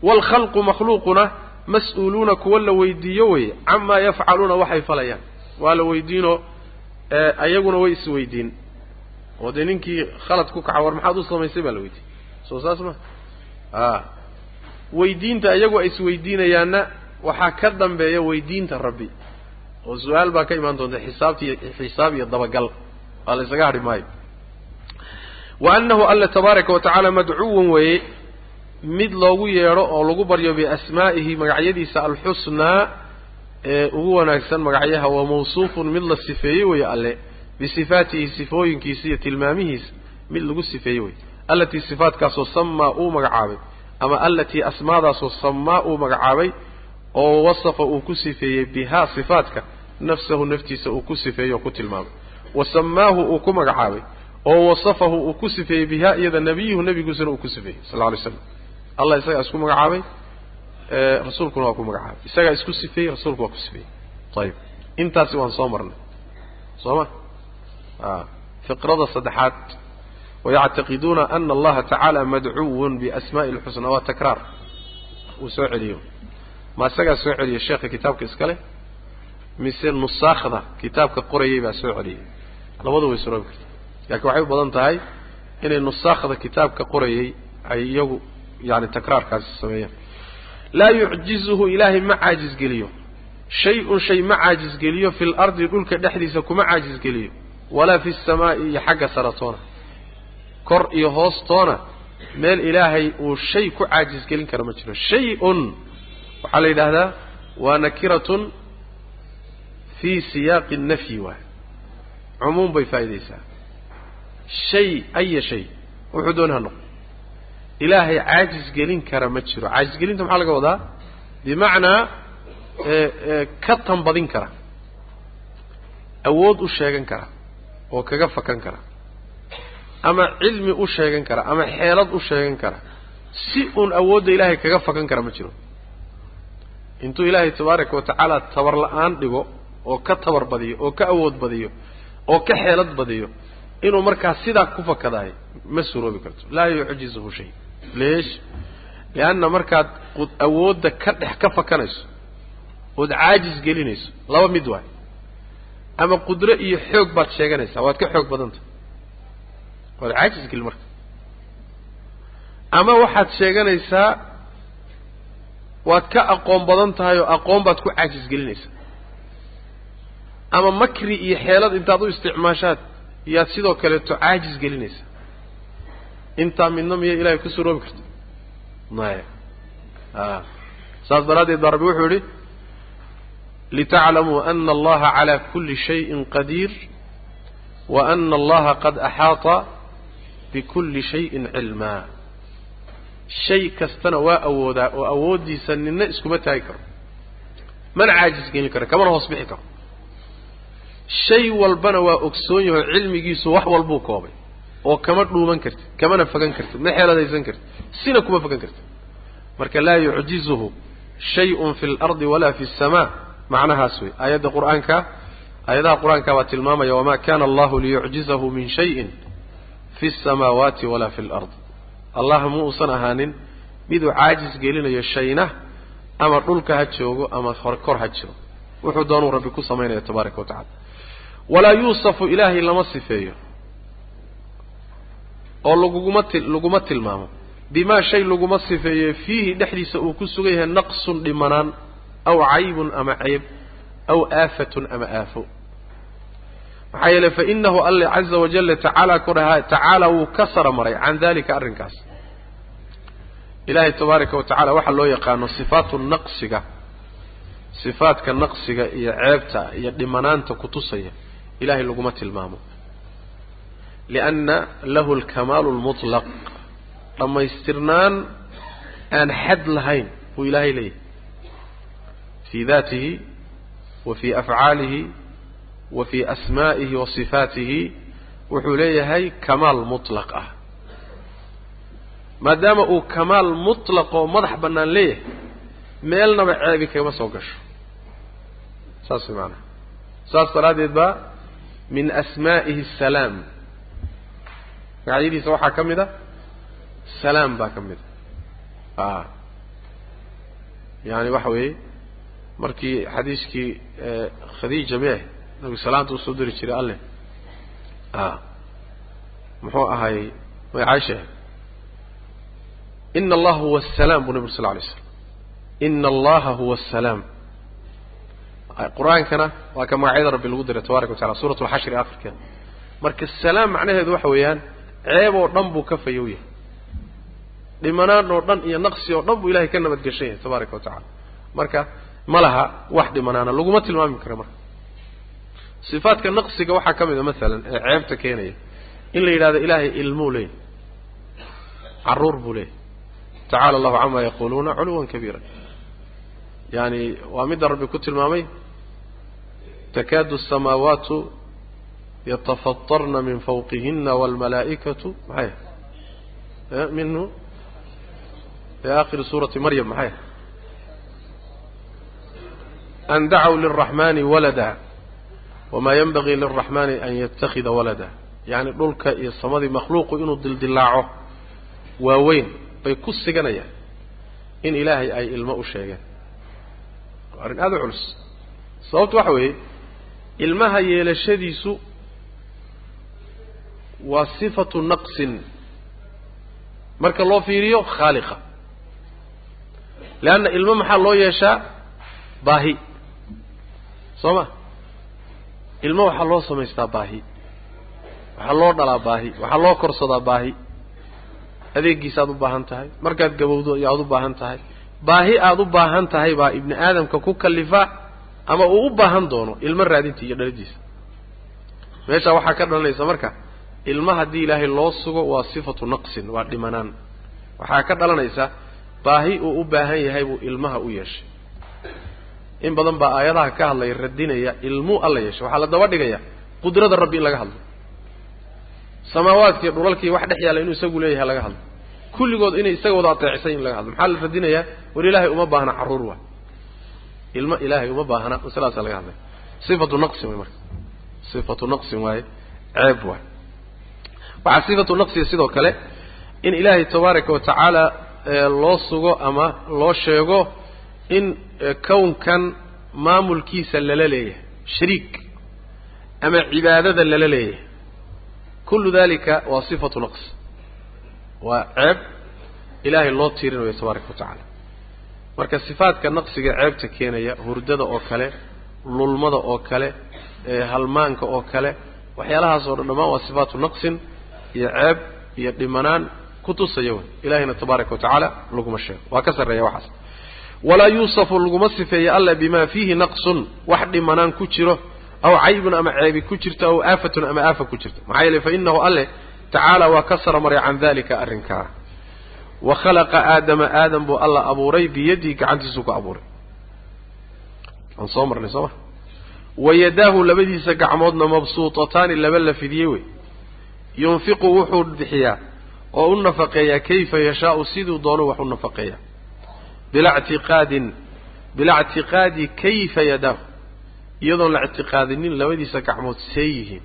waalkhalqu makhluuquna mas'uuluuna kuwa la weydiiyo weye camaa yafcaluuna waxay falayaan. Waa la weydiinoo ayaguna way isweydiin oo dee ninkii khalad ku kaca war maxaad u samaysay baa la weydiiyey. Soo saas ma? A weydiinta iyagu ay isweydiinayaanna waxaa ka dambeeya weydiinta rabbi. oo su'aal baa ka imaan doonta xisaabti xisaab iyo dabagal. Waa la ysaga hadhi maayo. Wa annahu alla tabaaraka wa tacaala madcuwan weeye. Mid loogu yeedho oo lagu baryo biasmaa'ihi magacyadiisa alxusnaa ee ugu wanaagsan magacyaha waa mawsuufun mid la sifeeyey weeye alle. Bisifaatihi sifooyinkiisa iyo tilmaamihiisa mid lagu sifeeyey wey allatii sifaatkaasoo samaa uu magacaabay ama allatii asmaadaasoo samaa uu magacaabay oo wasafa uu ku sifeeyey bihaa sifaatka nafsahu naftiisa uu ku sifeeyey oo ku tilmaamay. Wa samaahu uu ku magacaabay oo wasafahu uu ku sifeeyey bihaa iyada nebiyuhu nebiguusana uu ku sifeeyey sal lla alay slam allah isagaa isku magacaabay rasuulkuna waa ku magacaabay. Isagaa isku sifeeyey rasuulku waa ku sifeeyey. Ayib intaasi waan soo marnay. Soo ma? A fiqrada saddexaad wayactaqiduuna ana allaha tacaala madcuwun biasma'i lxusnaa waa takraar uu soo celiyo ma isagaa soo celiya sheekha kitaabka iska leh mise nusaakhda kitaabka qorayay baa soo celiyay labadu way suroobi karta laakiin waxay u badan tahay inay nusaakhda kitaabka qorayay ay iyagu yani takraarkaasi sameeyaan laa yucjizuhu ilaahay ma caajisgeliyo shay-un shay ma caajisgeliyo fi lardi dhulka dhexdiisa kuma caajisgeliyo walaa fi samaa'i iyo xagga saratoona kor iyo hoostoona meel ilaahay uu shay ku caajisgelin kara ma jiro. Shay-un waxaa la yidhaahdaa waa nakiratun fii siyaaqi nafyi waay. Cumuum bay faa'idaysaa shay aya shay wuxuu dooni ha noqo ilaahay caajis gelin kara ma jiro. Caajisgelinta maxaa laga wadaa? Bimacnaa ka tanbadin kara. Awood u sheegan kara oo kaga fakan kara ama cilmi u sheegan kara ama xeelad u sheegan kara si uun awoodda ilaahay kaga fakan kara ma jiro. Intuu ilaahay tabaaraka wa tacaala tabar la'aan dhigo oo ka tabar badiyo oo ka awood badiyo oo ka xeelad badiyo inuu markaa sidaa ku fakadaay ma suroobi karto. Laa yucjizuhu shay. Leesh lianna markaad awoodda ka dhex ka fakanayso ood caajis gelinayso laba mid waay. Ama qudro iyo xoog baad sheeganaysaa waad ka xoog badanta waad caajis gelin marka. Ama waxaad sheeganaysaa waad ka aqoon badan tahay oo aqoon baad ku caajis gelinaysaa. Ama makri iyo xeelad intaad u isticmaashaad yaad sidoo kaleeto caajis gelinaysaa. Intaa midna miya ilahay ku suroobi karta maya a saas daraaddeed baa rabbi wuxuu yihi litaclamuu ana allaha calaa kulli shayin qadiir wa ana allaha qad axaata bikulli shayin cilmaa shay kastana waa awoodaa oo awooddiisa nina iskuma taagi karo. Mana caajis gelin karo kamana hoos bixi karo. Shay walbana waa ogsoon yaho cilmigiisu wax walbuu koobay oo kama dhuuman kartid kamana fagan kartid ma xeeladaysan kartid sina kuma fagan kartid. Marka laa yucjizuhu shay-un fi lardi walaa fi samaa macnahaas wey aayadda qur'aanka aayadaha qur'aanka baa tilmaamaya wamaa kana allahu liyucjizahu min shayin fi samaawaati walaa fi lard. Allah ma uusan ahaanin miduu caajis gelinayo shayna ama dhulka ha joogo ama kor ha jiro. Wuxuu doonuu rabbi ku samaynaya tabaaraka wa tacala walaa yuusafu ilaahay lama sifeeyo oo laguguma ti laguma tilmaamo. Bimaa shay laguma sifeeyo fiihi dhexdiisa uu ku sugan yahay naqsun dhimanaan aw caybun ama ceyb aw aafatun ama aafo maxaa yeeley fa inahu alle caza wajalla tacaala kudhaha tacaala wuu ka sara maray can dalika arrinkaas. Ilaahay tabaaraka wa waxaa loo yaqaano sifaatu naqsiga sifaadka naqsiga iyo ceebta iyo dhimanaanta kutusaya ilahay laguma tilmaamo. Lianna lahu alkamaalu lmutlaq dhammaystirnaan aan xad lahayn buu ilaahay leeyahay. Fii daatihi wa fii afcaalihi wa fii asmaa'ihi wa sifaatihi wuxuu leeyahay kamaal mutlaq ah. Maadaama uu kamaal mutlaq oo madax bannaan leeyahay meelnaba ceebi kagama soo gasho. Saas way maanaha saas daraaddeed baa min asmaa'ihi asalaam magacyadiisa waxaa ka mid a salaam baa ka mid a a yaani waxa weeye markii xadiiskii khadiija meeh nabigu salaanta u soo diri jiray alleh a muxuu ahaayey may caisha ina allaha huwa asalaam buu nabi ur sal lay slam ina allaha huwa asalaam qur'aankana waa ka magacyada rabbi lagu diray tabaraka wa tacala suurat alxashri akhirkeeda marka salaam macnaheedu waxa weeyaan ceeb oo dhan buu ka fayow yahay. Dhimanaan oo dhan iyo naqsi oo dhan buu ilahay ka nabadgeshan yahay tabaaraka wa tacala marka ma laha wax dhimanaana laguma tilmaami karo marka sifaadka naqsiga waxaa ka mid a masalan ee ceebta keenaya in la yidhahdo ilaahay ilmuu leeyahy carruur buu leeyahy tacala allahu cama yaquluuna culuwan kabiira yani waa midda rabbi ku tilmaamay takaadu asamaawaatu yatafatarna min fawqihina wاlmalaa'ikatu maxay? Minhu? Fi akhiri suurati maryam maxay? An dacow lilraxmani walada wama yanbagii lilraxmani an yatakida walada yani dhulka iyo samadii makhluuqu inuu dildilaaco waaweyn bay ku siganayaan in ilaahay ay ilmo u sheegeen arrin aada u culus sababtu waxa weeye ilmaha yeelashadiisu waa sifatu naqsin marka loo fiiriyo khaaliqa leanna ilmo maxaa loo yeeshaa baahi soo ma ilmo waxaa loo samaystaa baahi. Waxaa loo dhalaa baahi. Waxaa loo korsadaa baahi. Adeegiisaaad u baahan tahay. Markaad gabowdo ayaad u baahan tahay. Baahi aada u baahan tahay baa ibni aadamka ku kalifa ama uu u baahan doono ilmo raadinta iyo dhaladiisa. Meeshaa waxaa ka dhalanaysa marka ilmo haddii ilaahay loo sugo waa sifatu naqsin waa dhimanaan. Waxaa ka dhalanaysa baahi uu u baahan yahay buu ilmaha u yeeshay in badan baa aayadaha ka hadlaya radinaya ilmuu alla yeeshay waxaa la daba dhigaya qudrada rabbi in laga hadlo. Samaawaadkiiyo dhulalkii wax dhex yaalla inuu isagu leeyahay laga hadlo. Kulligood inay isaga wada ateecisay in laga hadlo. Maxaa la radinayaa war ilaahay uma baahna carruur waay ilmo ilaahay uma baahna masalaasaa laga hadlaya sifatu naqsin way marka. Sifatu naqsin waaye ceeb waay waxaa sifatu naqsiga sidoo kale in ilaahay tabaaraka wa tacaala loo sugo ama loo sheego in kownkan maamulkiisa lala leeyahay shariik ama cibaadada lala leeyahay kullu dalika waa sifatu naqs. Waa ceeb ilaahay loo tiirinayo tabaaraka wa tacaala. Marka sifaadka naqsiga ceebta keenaya hurdada oo kale lulmada oo kale halmaanka oo kale waxyaalahaas oo dhan dhammaan waa sifaatu naqsin iyo ceeb iyo dhimanaan kutusaya wey ilahayna tabaaraka wa tacaala laguma sheego. Waa ka sarreeya waxaas walaa yuusafu laguma sifeeyo alla bima fiihi naqsun wax dhimanaan ku jiro aw caybun ama ceebi ku jirto aw aafatun ama aafa ku jirto maxaa yeelay fa inahu alle tacaala waa ka sara maray can dalika arrinkaa. Wa khalaqa aadama aadam buu alla abuuray biyadihi gacantiisuu ku abuuray. Aan soo marnay soo ma wa yadaahu labadiisa gacmoodna mabsuutataani laba la fidiyey wey. Yunfiqu wuxuu bixiyaa oo u nafaqeeyaa kayfa yashaau siduu doonu wax u nafaqeeyaa bila ctiqaadin bilaa ictiqaadi kayfa yadaahu iyadoon la ictiqaadinin labadiisa gacmood see yihiin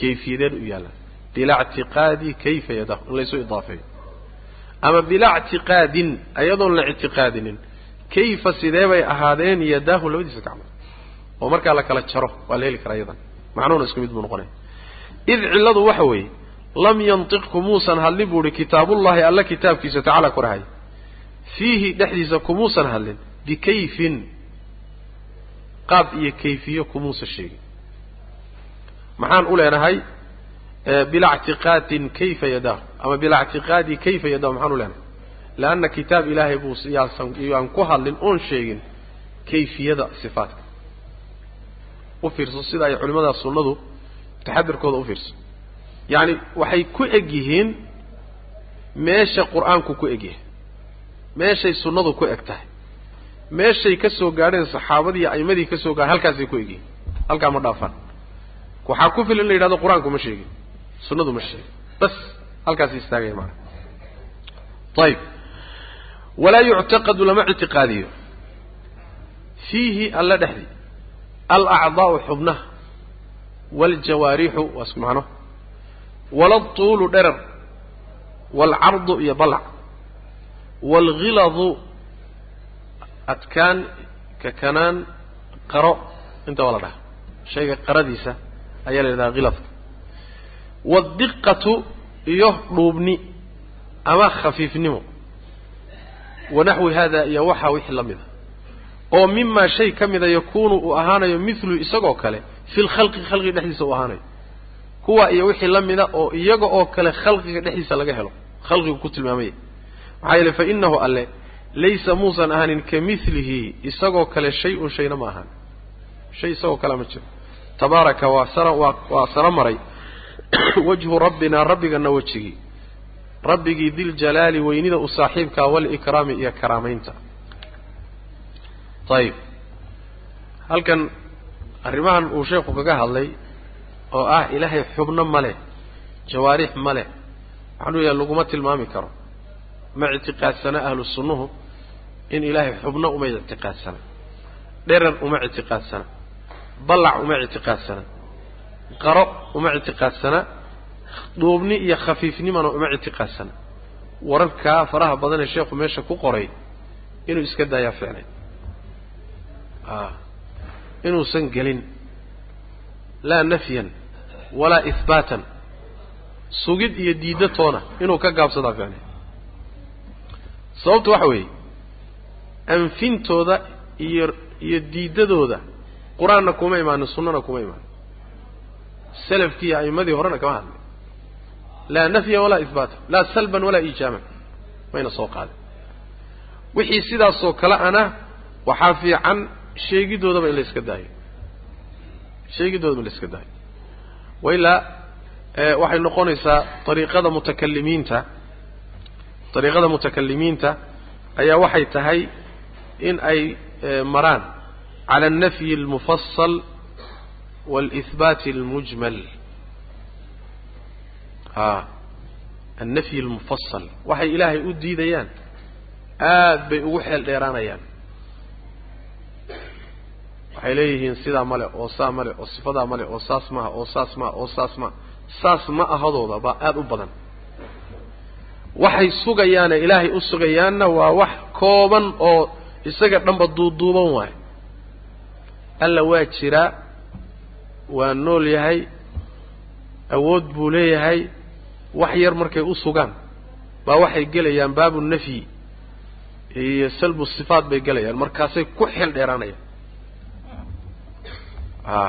kayfiyadeen u yaallaan. Bilaa ictiqaadi kayfa yadaahu in laysu idaafeeyo. Ama bilaa ictiqaadin iyadoon la ictiqaadinin kayfa sidee bay ahaadeen yadaahu labadiisa gacmood? Oo markaa la kala jaro waa la heli karaa iyadan. Macnuhuna isku mid buu noqonaya. Id cilladu waxa weeye lam yantiq kumuusan hadlin buu uhi kitaabullahi alla kitaabkiisa tacaala korahay fiihi dhexdiisa kumuusan hadlin bikayfin. Qaab iyo kayfiyo kumuusa sheegin. Maxaan u leenahay bilaa ictiqaadin kayfa yadaahu ama bilaa ictiqaadi kayfa yadahu maxaan u leenahay. Leanna kitaab ilaahay buu yaasan yaan ku hadlin oon sheegin kayfiyada sifaatka. U fiirso sida ay culimada sunnadu taxadirkooda u fiirso. Yacni waxay ku eg yihiin meesha qur'aanku ku eg yahay meeshay sunnadu ku eg tahay. Meeshay ka soo gaadheen saxaabadii a'imadii ka soo gaadhen halkaasay ku egyihin halkaa ma dhaafaan waxaa ku filan in la yidhahdo qur'aanku ma sheegin. Sunnadu ma sheegin. Bas halkaasay istaagaya maana. Ayib walaa yuctaqadu lama ictiqaadiyo. Fiihi alla dhexdii alacdaa'u xubnaha waaljawaarixu waa isku macno walatuulu dherar waalcardu iyo balac waalghiladu adkaan kakanaan qaro inta waa la dhaha shayga qaradiisa ayaa la yidhaha khilafka waadiqatu iyo dhuubni ama khafiifnimo wanaxwi hada iyo waxaa wixii la mida oo mimaa shay ka mida yakuunu uu ahaanayo milu isagoo kale fi lkhalqi khalqiga dhexdiisa uu ahaanayo kuwa iyo wixii la mida oo iyaga oo kale khalqiga dhexdiisa laga helo khalqigu ku tilmaamaya maxaa yeele fa inahu alle laysa muusan ahaanin ka milihi isagoo kale shay-un shayna ma ahaan shay isagoo kale ma jiro. Tabaaraka waa sara waa waa saro maray. Wajhu rabbinaa rabbigana wejigii. Rabbigii diljalaali weynida u saaxiibkaa walikraami iyo karaamaynta. Ayib halkan arrimahan uu sheekhu kaga hadlay oo ah ilaahay xubno ma leh jawaarix ma leh waxaan u yahay laguma tilmaami karo ma ictiqaadsana ahlu sunnuhu in ilaahay xubno uma ictiqaadsana dherar uma ictiqaadsana ballac uma ictiqaadsana qaro uma ictiqaadsana dhuubni iyo khafiifnimana uma ictiqaadsana. Wararkaa faraha badan ee sheekhu meesha ku qoray inuu iska daayaa ficnay a inuusan gelin laa nafyan walaa ihbaatan sugid iyo diidatoona inuu ka gaabsadaa ficnay sababtu waxa weeye anfintooda iyo iyo diidadooda qur'aanna kuma imaanin sunnana kuma imaanin salafkii iyo a'immadii horena kama hadlay laa nafyan walaa ihbaatan laa salban walaa iijaaban mayna soo qaadin. Wixii sidaasoo kale ana waxaa fiican sheegidoodaba in la iska daayo. Sheegidoodaba in la iska daayo. Wailaa waxay noqonaysaa ariiqada mutakalimiinta dariiqada mutakalimiinta ayaa waxay tahay in ay maraan cala alnafyi almufasal waalihbaati almujmal. A annafyi almufasal waxay ilaahay u diidayaan aad bay ugu xeel dheeraanayaan. Waxay leeyihiin sidaa male oo saa male oo sifadaa male oo saas maha oo saas maha oo saas maha saas ma ahadooda baa aada u badan waxay sugayaane ilaahay u sugayaanna waa wax kooban oo isaga dhanba duuduuban waayo alla waa jiraa waa nool yahay awood buu leeyahay wax yar markay u sugaan baa waxay gelayaan baabu nafyi iyo salbu sifaat bay gelayaan markaasay ku xeel dheeraanayaan. A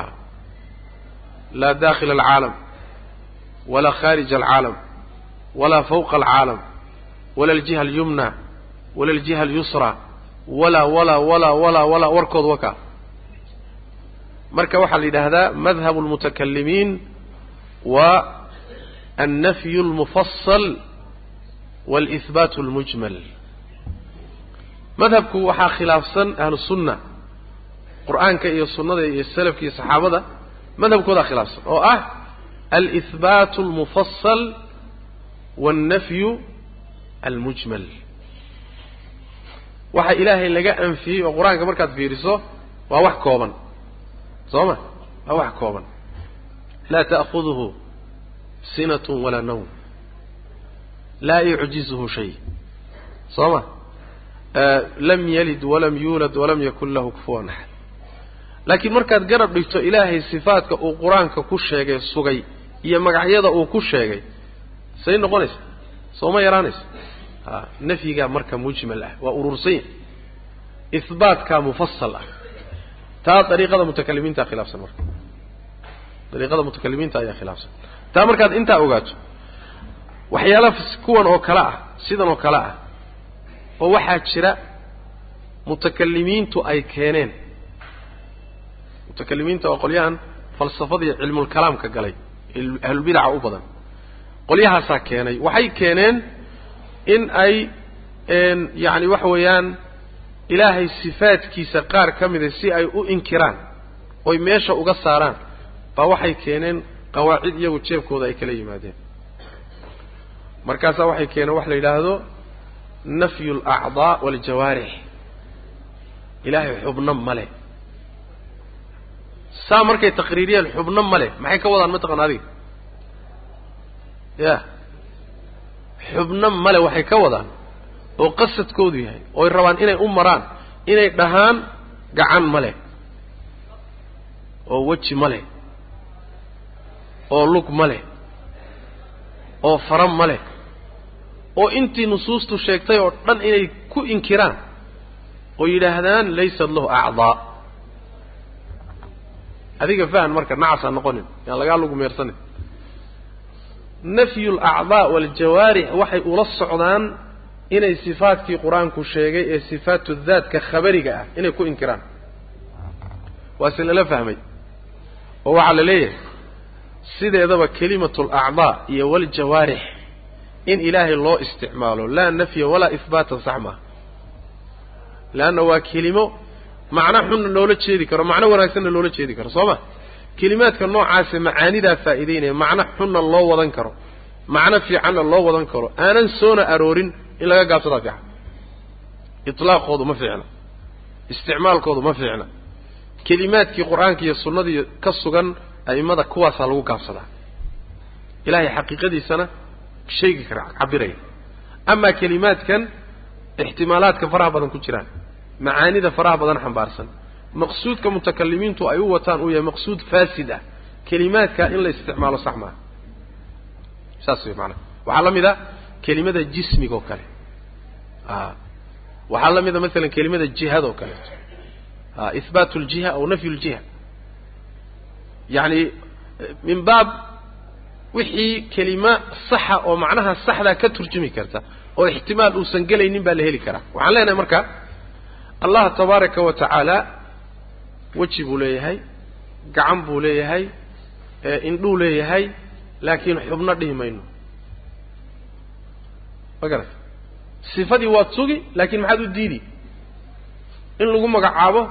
laa dakhila alcaalam walaa khaarija alcaalam walaa fawqa alcaalam wala aljiha alyumna wala aljiha alyusra walaa walaa walaa walaa walaa warkood wakaa marka waxaa la yidhaahdaa madhabu almutakalimiin waa annafyu almufasal waalihbaatu almujmal madhabku waxaa khilaafsan ahlu sunna qur'aanka iyo sunnada iyo salafka iyo saxaabada madhabkoodaa khilaafsan oo ah alihbaatu almufasal waalnafyu almujmal waxa ilaahay laga anfiyey oo qur'aanka markaad fiiriso waa wax kooban. soo ma? waa wax kooban. laa ta'khuduhu sinatun walaa nawm. laa yucjizuhu shay. soo ma? Lam yalid walam yuulad walam yakun lahu kufuwan axad laakiin markaad garab dhigto ilaahay sifaadka uu qur'aanka ku sheegay sugay iyo magacyada uu ku sheegay say noqonaysa sooma yaraanaysa a nafyigaa marka mujmal ah waa urursan yahy ihbaatkaa mufasal ah. Taa dariiqada mutakalimiinta khilaafsan marka. Dariiqada mutakalimiinta ayaa khilaafsan. Taa markaad intaa ogaato waxyaala kuwan oo kale ah sidan oo kale ah oo waxaa jira mutakalimiintu ay keeneen. Mutakalimiinta oo qolyahan falsafada iyo cilmulkalaamka galay. Ahlulbidaca u badan qolyahaasaa keenay. Waxay keeneen in ay yacni waxa weeyaan ilaahay sifaadkiisa qaar ka mida si ay u inkiraan oy meesha uga saaraan baa waxay keeneen qawaacid iyagu jeebkooda ay kala yimaadeen. Markaasaa waxay keeneen waxa la yidhaahdo nafyu alacdaa waaljawaarix ilaahay xubno male saa markay taqriiriyeen xubno male maxay ka wadaan mataqana adiga ya. Xubno male waxay ka wadaan oo qasadkoodu yahay ooy rabaan inay u maraan inay dhahaan gacan ma leh oo weji ma leh oo lug ma leh oo fara ma leh oo intii nusuustu sheegtay oo dhan inay ku inkiraan oo yidhaahdaan laysat lahu acdaa. Adiga fahan marka nacas ha noqonin yaan lagaa lugu meersanin nafyu alacdaa waaljawaarix waxay ula socdaan inay sifaadkii qur'aanku sheegay ee sifaatu daadka khabariga ah. Inay ku inkiraan. Waa se lala fahmay. Oo waxaa la leeyahay sideedaba kelimatu alacdaa iyo waljawaarix in ilaahay loo isticmaalo laa nafya walaa ihbaatan sax maaha. Leanna waa kelimo macno xunna loola jeedi karo macno wanaagsanna loola jeedi karo soo ma kelimaadka noocaase macaanidaa faa'iidaynaya macno xunna loo wadan karo macno fiicanna loo wadan karo aanan soona aroorin in laga gaabsadaa fiican. Itlaaqoodu ma fiicna isticmaalkoodu ma fiicna. Kelimaadkii qur'aanka iyo sunnadii ka sugan a'immada kuwaasaa lagu gaabsadaa. Ilaahay xaqiiqadiisana sheegi kara cabiraya amaa kelimaadkan ixtimaalaadka faraha badan ku jiraan macaanida faraha badan xambaarsan maqsuudka mutakalimiintu ay u wataan uu yahay maqsuud faasid ah kelimaadka in la isticmaalo sax maaha. Saas way maanaa waxaa la mid a kelimada jismiga oo kale. A waxaa la mid a masalan kelimada jihada oo kaleeto a ihbaatu ljiha aw nafyu ljiha yacni min baab wixii kelima saxa oo macnaha saxdaa ka turjumi karta oo ixtimaal uusan gelaynin baa la heli karaa. Waxaan leenahay marka allah tabaaraka wa tacaala weji buu leeyahay gacan buu leeyahay indhuu leeyahay laakiin xubno dhihi mayno. Ma garat sifadii waad sugi laakiin maxaad u diidi? In lagu magacaabo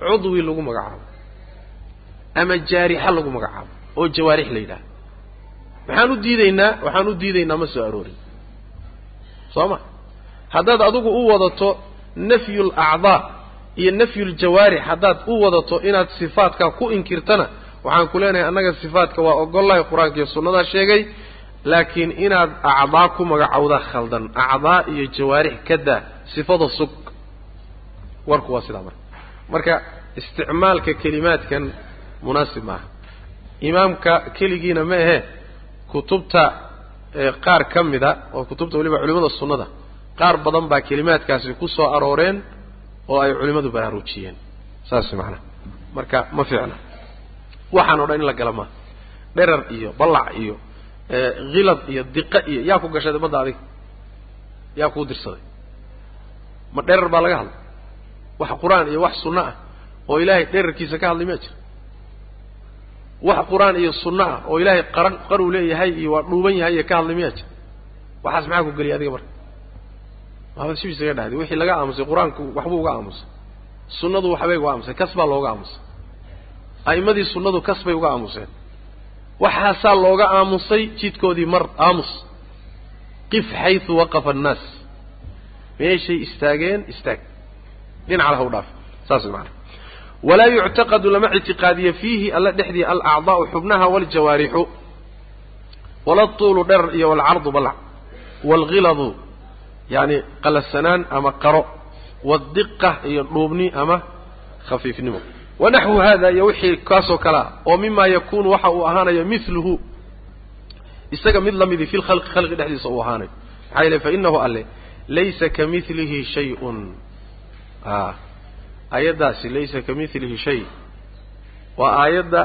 cudwi lagu magacaabo. Ama jaarixa lagu magacaabo oo jawaarix la yidhaha maxaan u diidaynaa waxaan u diidaynaa ma soo aroorin. Soo ma? Haddaad adigu u wadato nafyu alacdaa iyo nafyu ljawaarix haddaad u wadato inaad sifaadka ku inkirtana waxaan ku leenahay annaga sifaadka waa ogollahay qur'aanka iyo sunnadaa sheegay laakiin inaad acdaa ku magacowda khaldan acdaa iyo jawaarix ka daa sifada sug. Warku waa sidaa marka. Marka isticmaalka kelimaadkan munaasib maaha. Imaamka keligiina ma ahe kutubta qaar ka mida oo kutubta weliba culimada sunnada qaar badan baa kelimaadkaasi ku soo arooreen oo ay culimmadu baraarujiyeen saas macnaha marka ma fiicna. Waxaan o dhan in la gala maaha dherar iyo ballac iyo khilad iyo diqa iyo yaa ku gashaday badda adiga yaa kuu dirsaday. Ma dherar baa laga hadlay. Wax qur'aan iyo wax sunno ah oo ilaahay dherarkiisa ka hadlay maa jira. Wax qur'aan iyo sunno ah oo ilaahay qaran qaruu leeyahay iyo waa dhuuban yahay iyo ka hadlay miyaa jira. Waxaas maxaa ku geliyay adiga marka waaba sidiisa ga dhahday wixii laga aamusay qur'aanku waxbuu uga aamusay. Sunnadu waxbay uga aamusay kas baa looga aamusay. A'immadii sunnadu kas bay uga aamuseen. Waxaasaa looga aamusay jidkoodii mar aamus. Qif xaysu waqafa annaas. Meeshay istaageen istaag. Dhinaca laha u dhaaf. Saas way macanaa walaa yuctaqadu lama ictiqaadiyo fiihi alla dhexdii alacdaa'u xubnaha waaljawaarixu wala tuulu dherar iyo walcardu balac. Waalghiladu yacni qalasanaan ama qaro waadiqa iyo dhuubni ama khafiifnimo. Wanaxwu hada iyo wixii kaasoo kalea oo mima yakunu waxa uu ahaanayo miluhu isaga mid lamidi fi lkhalqi khalqi dhexdiisa uu ahaanayo maxaa yeele fainahu alle laysa kamilihi shayun. A aayaddaasi laysa kamilihi shay. Waa aayadda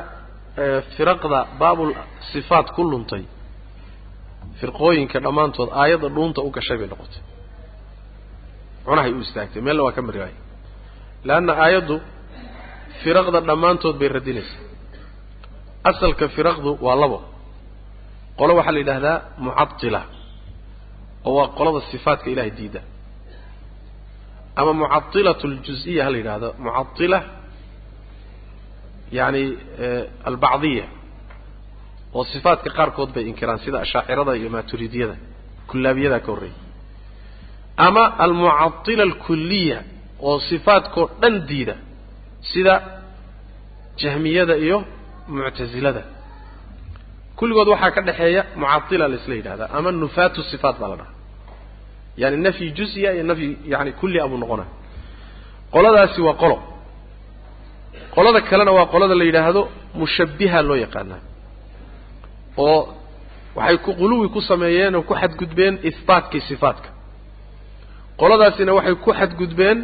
firaqda baabul sifaat ku luntay firqooyinka dhammaantood aayadda dhuunta u gashay bay noqotay. Cunahay u istaagtay. Meelna waa ka mari waayey. Leanna aayaddu firaqda dhammaantood bay radinaysaa asalka firaqdu waa labo. Qolo waxaa la yidhaahdaa mucadila oo waa qolada sifaatka ilahay diida ama mucadilat aljuziya ha la yidhahdo mucadila yani albacdiya oo sifaatka qaarkood bay inkiraan sida ashaacirada iyo maaturidiyada kullaabiyada ka horreeyay. Ama almucadila alkuliya oo sifaadkao dhan diida sida jahmiyada iyo muctasilada kulligood waxaa ka dhexeeya mucadila la isla yidhahdaa ama nufaatu sifaat baa la dhahaa. Yani nafyi juziya iyo nafyi yani kulli abuu noqona qoladaasi waa qolo. Qolada kalena waa qolada la yidhaahdo mushabbiha loo yaqaanaa oo waxay ku quluwi ku sameeyeen oo ku xadgudbeen ihbaatkii sifaatka qoladaasina waxay ku xadgudbeen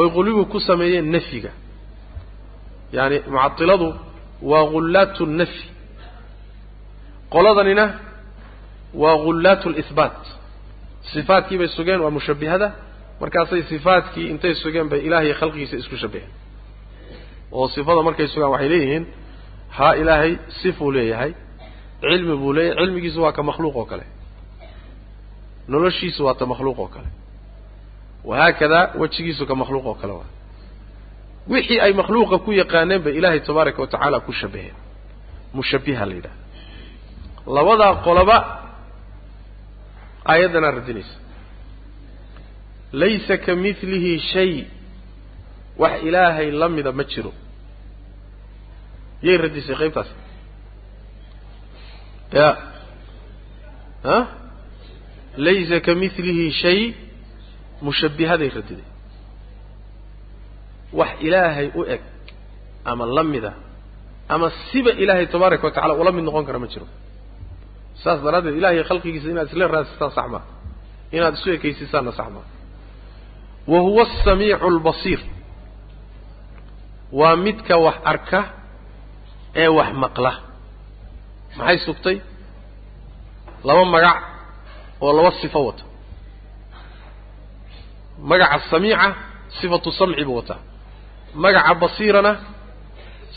oy quluwi ku sameeyeen nafyiga. Yani mucadiladu waa ghullaatu nafyi. Qoladanina waa ghullaatu lihbaat sifaatkii bay sugeen waa mushabbihada markaasay sifaatkii intay sugeen bay ilaahay khalqigiisa isku shabbiheen. Oo sifada markay sugaan waxay leeyihiin haa ilaahay sifuu leeyahay cilmi buu leeyahay cilmigiisu waa ka makhluuq oo kale. Noloshiisu waa ta makhluuq oo kale. Wahaakada wejigiisu ka makhluuq oo kale waa. Wixii ay makhluuqa ku yaqaaneen bay ilaahay tabaaraka wa tacaala ku shabbaheen. Mushabbiha la yidhahda labadaa qoloba aayaddanaa radinaysa. Laysa ka midlihi shay wax ilaahay la mida ma jiro. Yay radisay qaybtaas ya ha laysa ka midlihi shay mushabbihaday radiday wax ilaahay u eg ama la mida ama siba ilaahay tabaaraka wa tacala ula mid noqon kara ma jiro saas daraaddeed ilahay khalqigiisa inaad isla raasisaan sax maa inaad isu ekaysisaanna sax maa wa huwa asamiicu albasiir waa midka wax arka ee wax maqla maxay sugtay? Laba magac oo laba sifo wata. Magaca samiica sifatu samci buu wataa. Magaca basiirana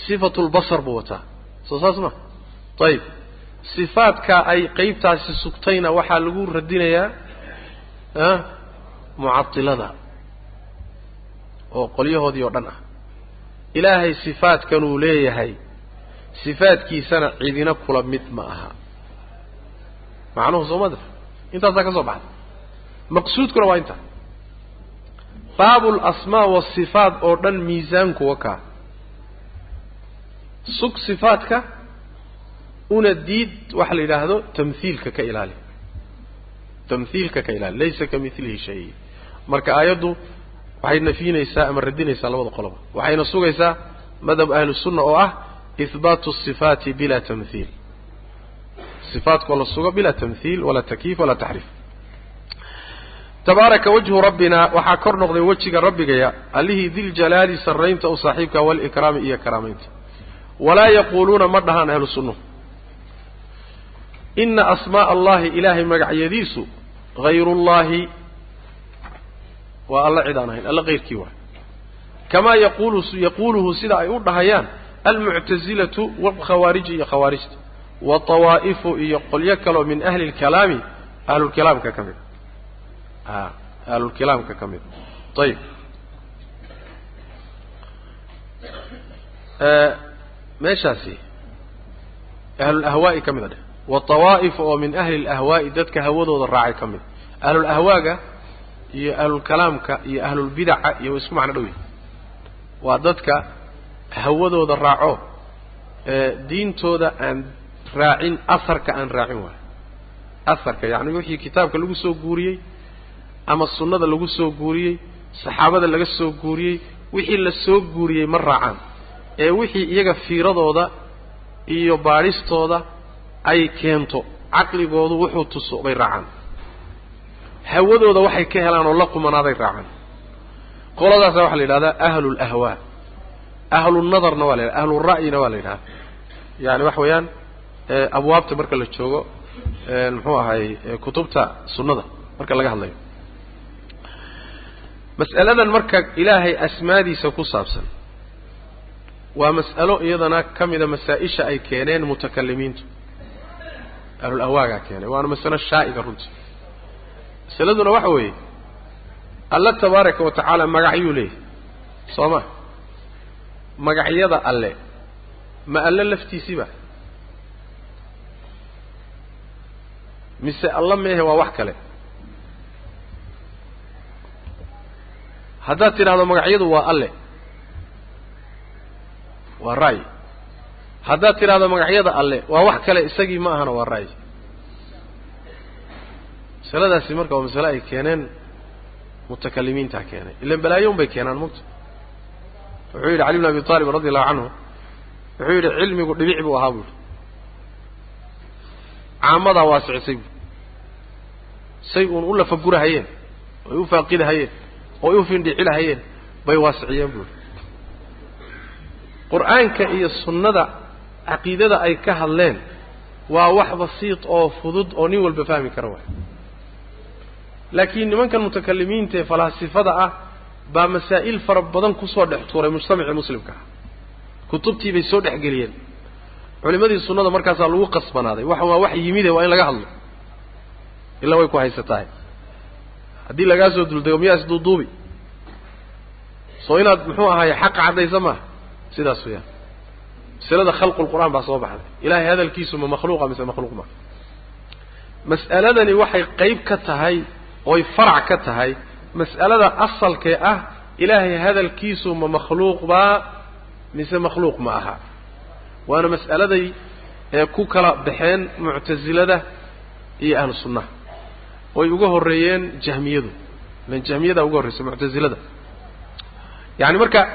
sifatu lbasar buu wataa. Soo saas ma? Ayib sifaadka ay qeybtaasi sugtayna waxaa lagu radinayaa mucadilada oo qolyahoodii oo dhan ah. Ilaahay sifaadkanuu leeyahay sifaadkiisana cidina kula mid ma aha. Macnuhu soo mada intaasaa ka soo baxda maqsuudkuna waa intaa baabu lasmaa wasifaat oo dhan miisaankuwa kaa. Sug sifaadka una diid waxa la yidhaahdo tamhiilka ka ilaali. Tamhiilka ka ilaali. Laysa ka milihi shay. Marka aayaddu waxay nafinaysaa ama radinaysaa labada qoloba. Waxayna sugaysaa madhab ahlu sunna oo ah ihbaatu sifaati bila tamhiil sifaatkoo la sugo bila tamhiil walaa takyiif walaa taxriif tabaaraka wajhu rabbina waxaa kor noqday wejiga rabbigaya allihii diljalaali sarraynta u saaxiibka walikraami iyo karaamaynta walaa yaquuluuna ma dhahaan ahlu sunnuhu ina asmaaa allahi ilaahay magacyadiisu hayrullahi waa alla cid aan ahayn alla kayrkii waay kamaa yaquuluhu sida ay u dhahayaan almuctazilatu walkhawaariji iyo khawaarijta watawaa'ifu iyo qolyo kaleo min ahli lkalaami ahlulkalaamka ka mid a ahlulkalaamka ka mid ayib meeshaasi ahlulahwaa'i ka mid a dheh watawaa'ifu oo min ahli lahwaa'i dadka hawadooda raacay ka mid ahlulahwaaga iyo ahlulkalaamka iyo ahlulbidaca iyo isku macno dhow yihiin waa dadka hawadooda raaco diintooda aan raacin asarka aan raacin waayo asarka yacni wixii kitaabka lagu soo guuriyey ama sunnada lagu soo guuriyey saxaabada laga soo guuriyey wixii la soo guuriyey ma raacaan. Ee wixii iyaga fiiradooda iyo baadhistooda ay keento caqligoodu wuxuu tuso bay raacaan. Hawadooda waxay ka helaan oo la qumanaaday raacaan. Qoladaasa waxaa la yidhahdaa ahlu lahwaa ahlunadarna waa la yidhahda ahlura'yina waa la yidhahda yani waxa weeyaan abwaabta marka la joogo muxuu ahay kutubta sunnada marka laga hadlayo. Mas'aladan marka ilaahay asmaadiisa ku saabsan waa mas'alo iyadana ka mida masaa-isha ay keeneen mutakalimiintu. Ahlulahwaagaa keenay waana masalo shaa'iga runtii. Masaladuna waxa weeye alla tabaaraka wa tacaala leeyahy soo ma magacyada alle ma alle laftiisiiba mise alla meehe waa wax kale? Haddaad tidhahdo magacyadu waa alle waa ra'yi haddaad tidhahdo magacyada alle waa wax kale isagii ma ahana waa ra'yi masaladaasi marka waa masale ay keeneen mutakalimiintaa keenay ilan balaayoun bay keenaan mugta wuxuu yidhi cali bn abi taalib radi allahu canhu wuxuu yidhi cilmigu dhibic buu ahaa buuhi caamadaa waasicisay buui say uun u lafagurahayeen oy u faaqidahayeen ooy u findhicilahayeen bay waasiciyeen buuhi qur'aanka iyo sunnada caqiidada ay ka hadleen waa wax basiid oo fudud oo nin walba fahmi kara waay. Laakiin nimankan mutakalimiinta ee falaasifada ah baa masaa'il fara badan ku soo dhex tuuray mujtamacii muslimka. Kutubtii bay soo dhexgeliyeen culimadii sunnada markaasaa lagu qasbanaaday. Waxan waa wax yimide waa in laga hadlo. Ilaa way ku haysatahay. Haddii lagaa soo duldego miyaa isduuduubi soo inaad muxuu ahaaye xaqa caddaysa maaha sidaas weyaan masalada khalqul qur'aan baa soo baxday. Ilahay hadalkiisu ma makhluuqa mise makhluuq maa mas'aladani waxay qayb ka tahay oy farac ka tahay mas'alada asalkee ah ilaahay hadalkiisu ma makhluuq baa mise makhluuq ma aha. Waana mas'aladay ee ku kala baxeen muctasilada iyo ahlu sunnaha oy uga horreeyeen jahmiyadu. Ilan jahmiyada uga horreysa muctasilada yani marka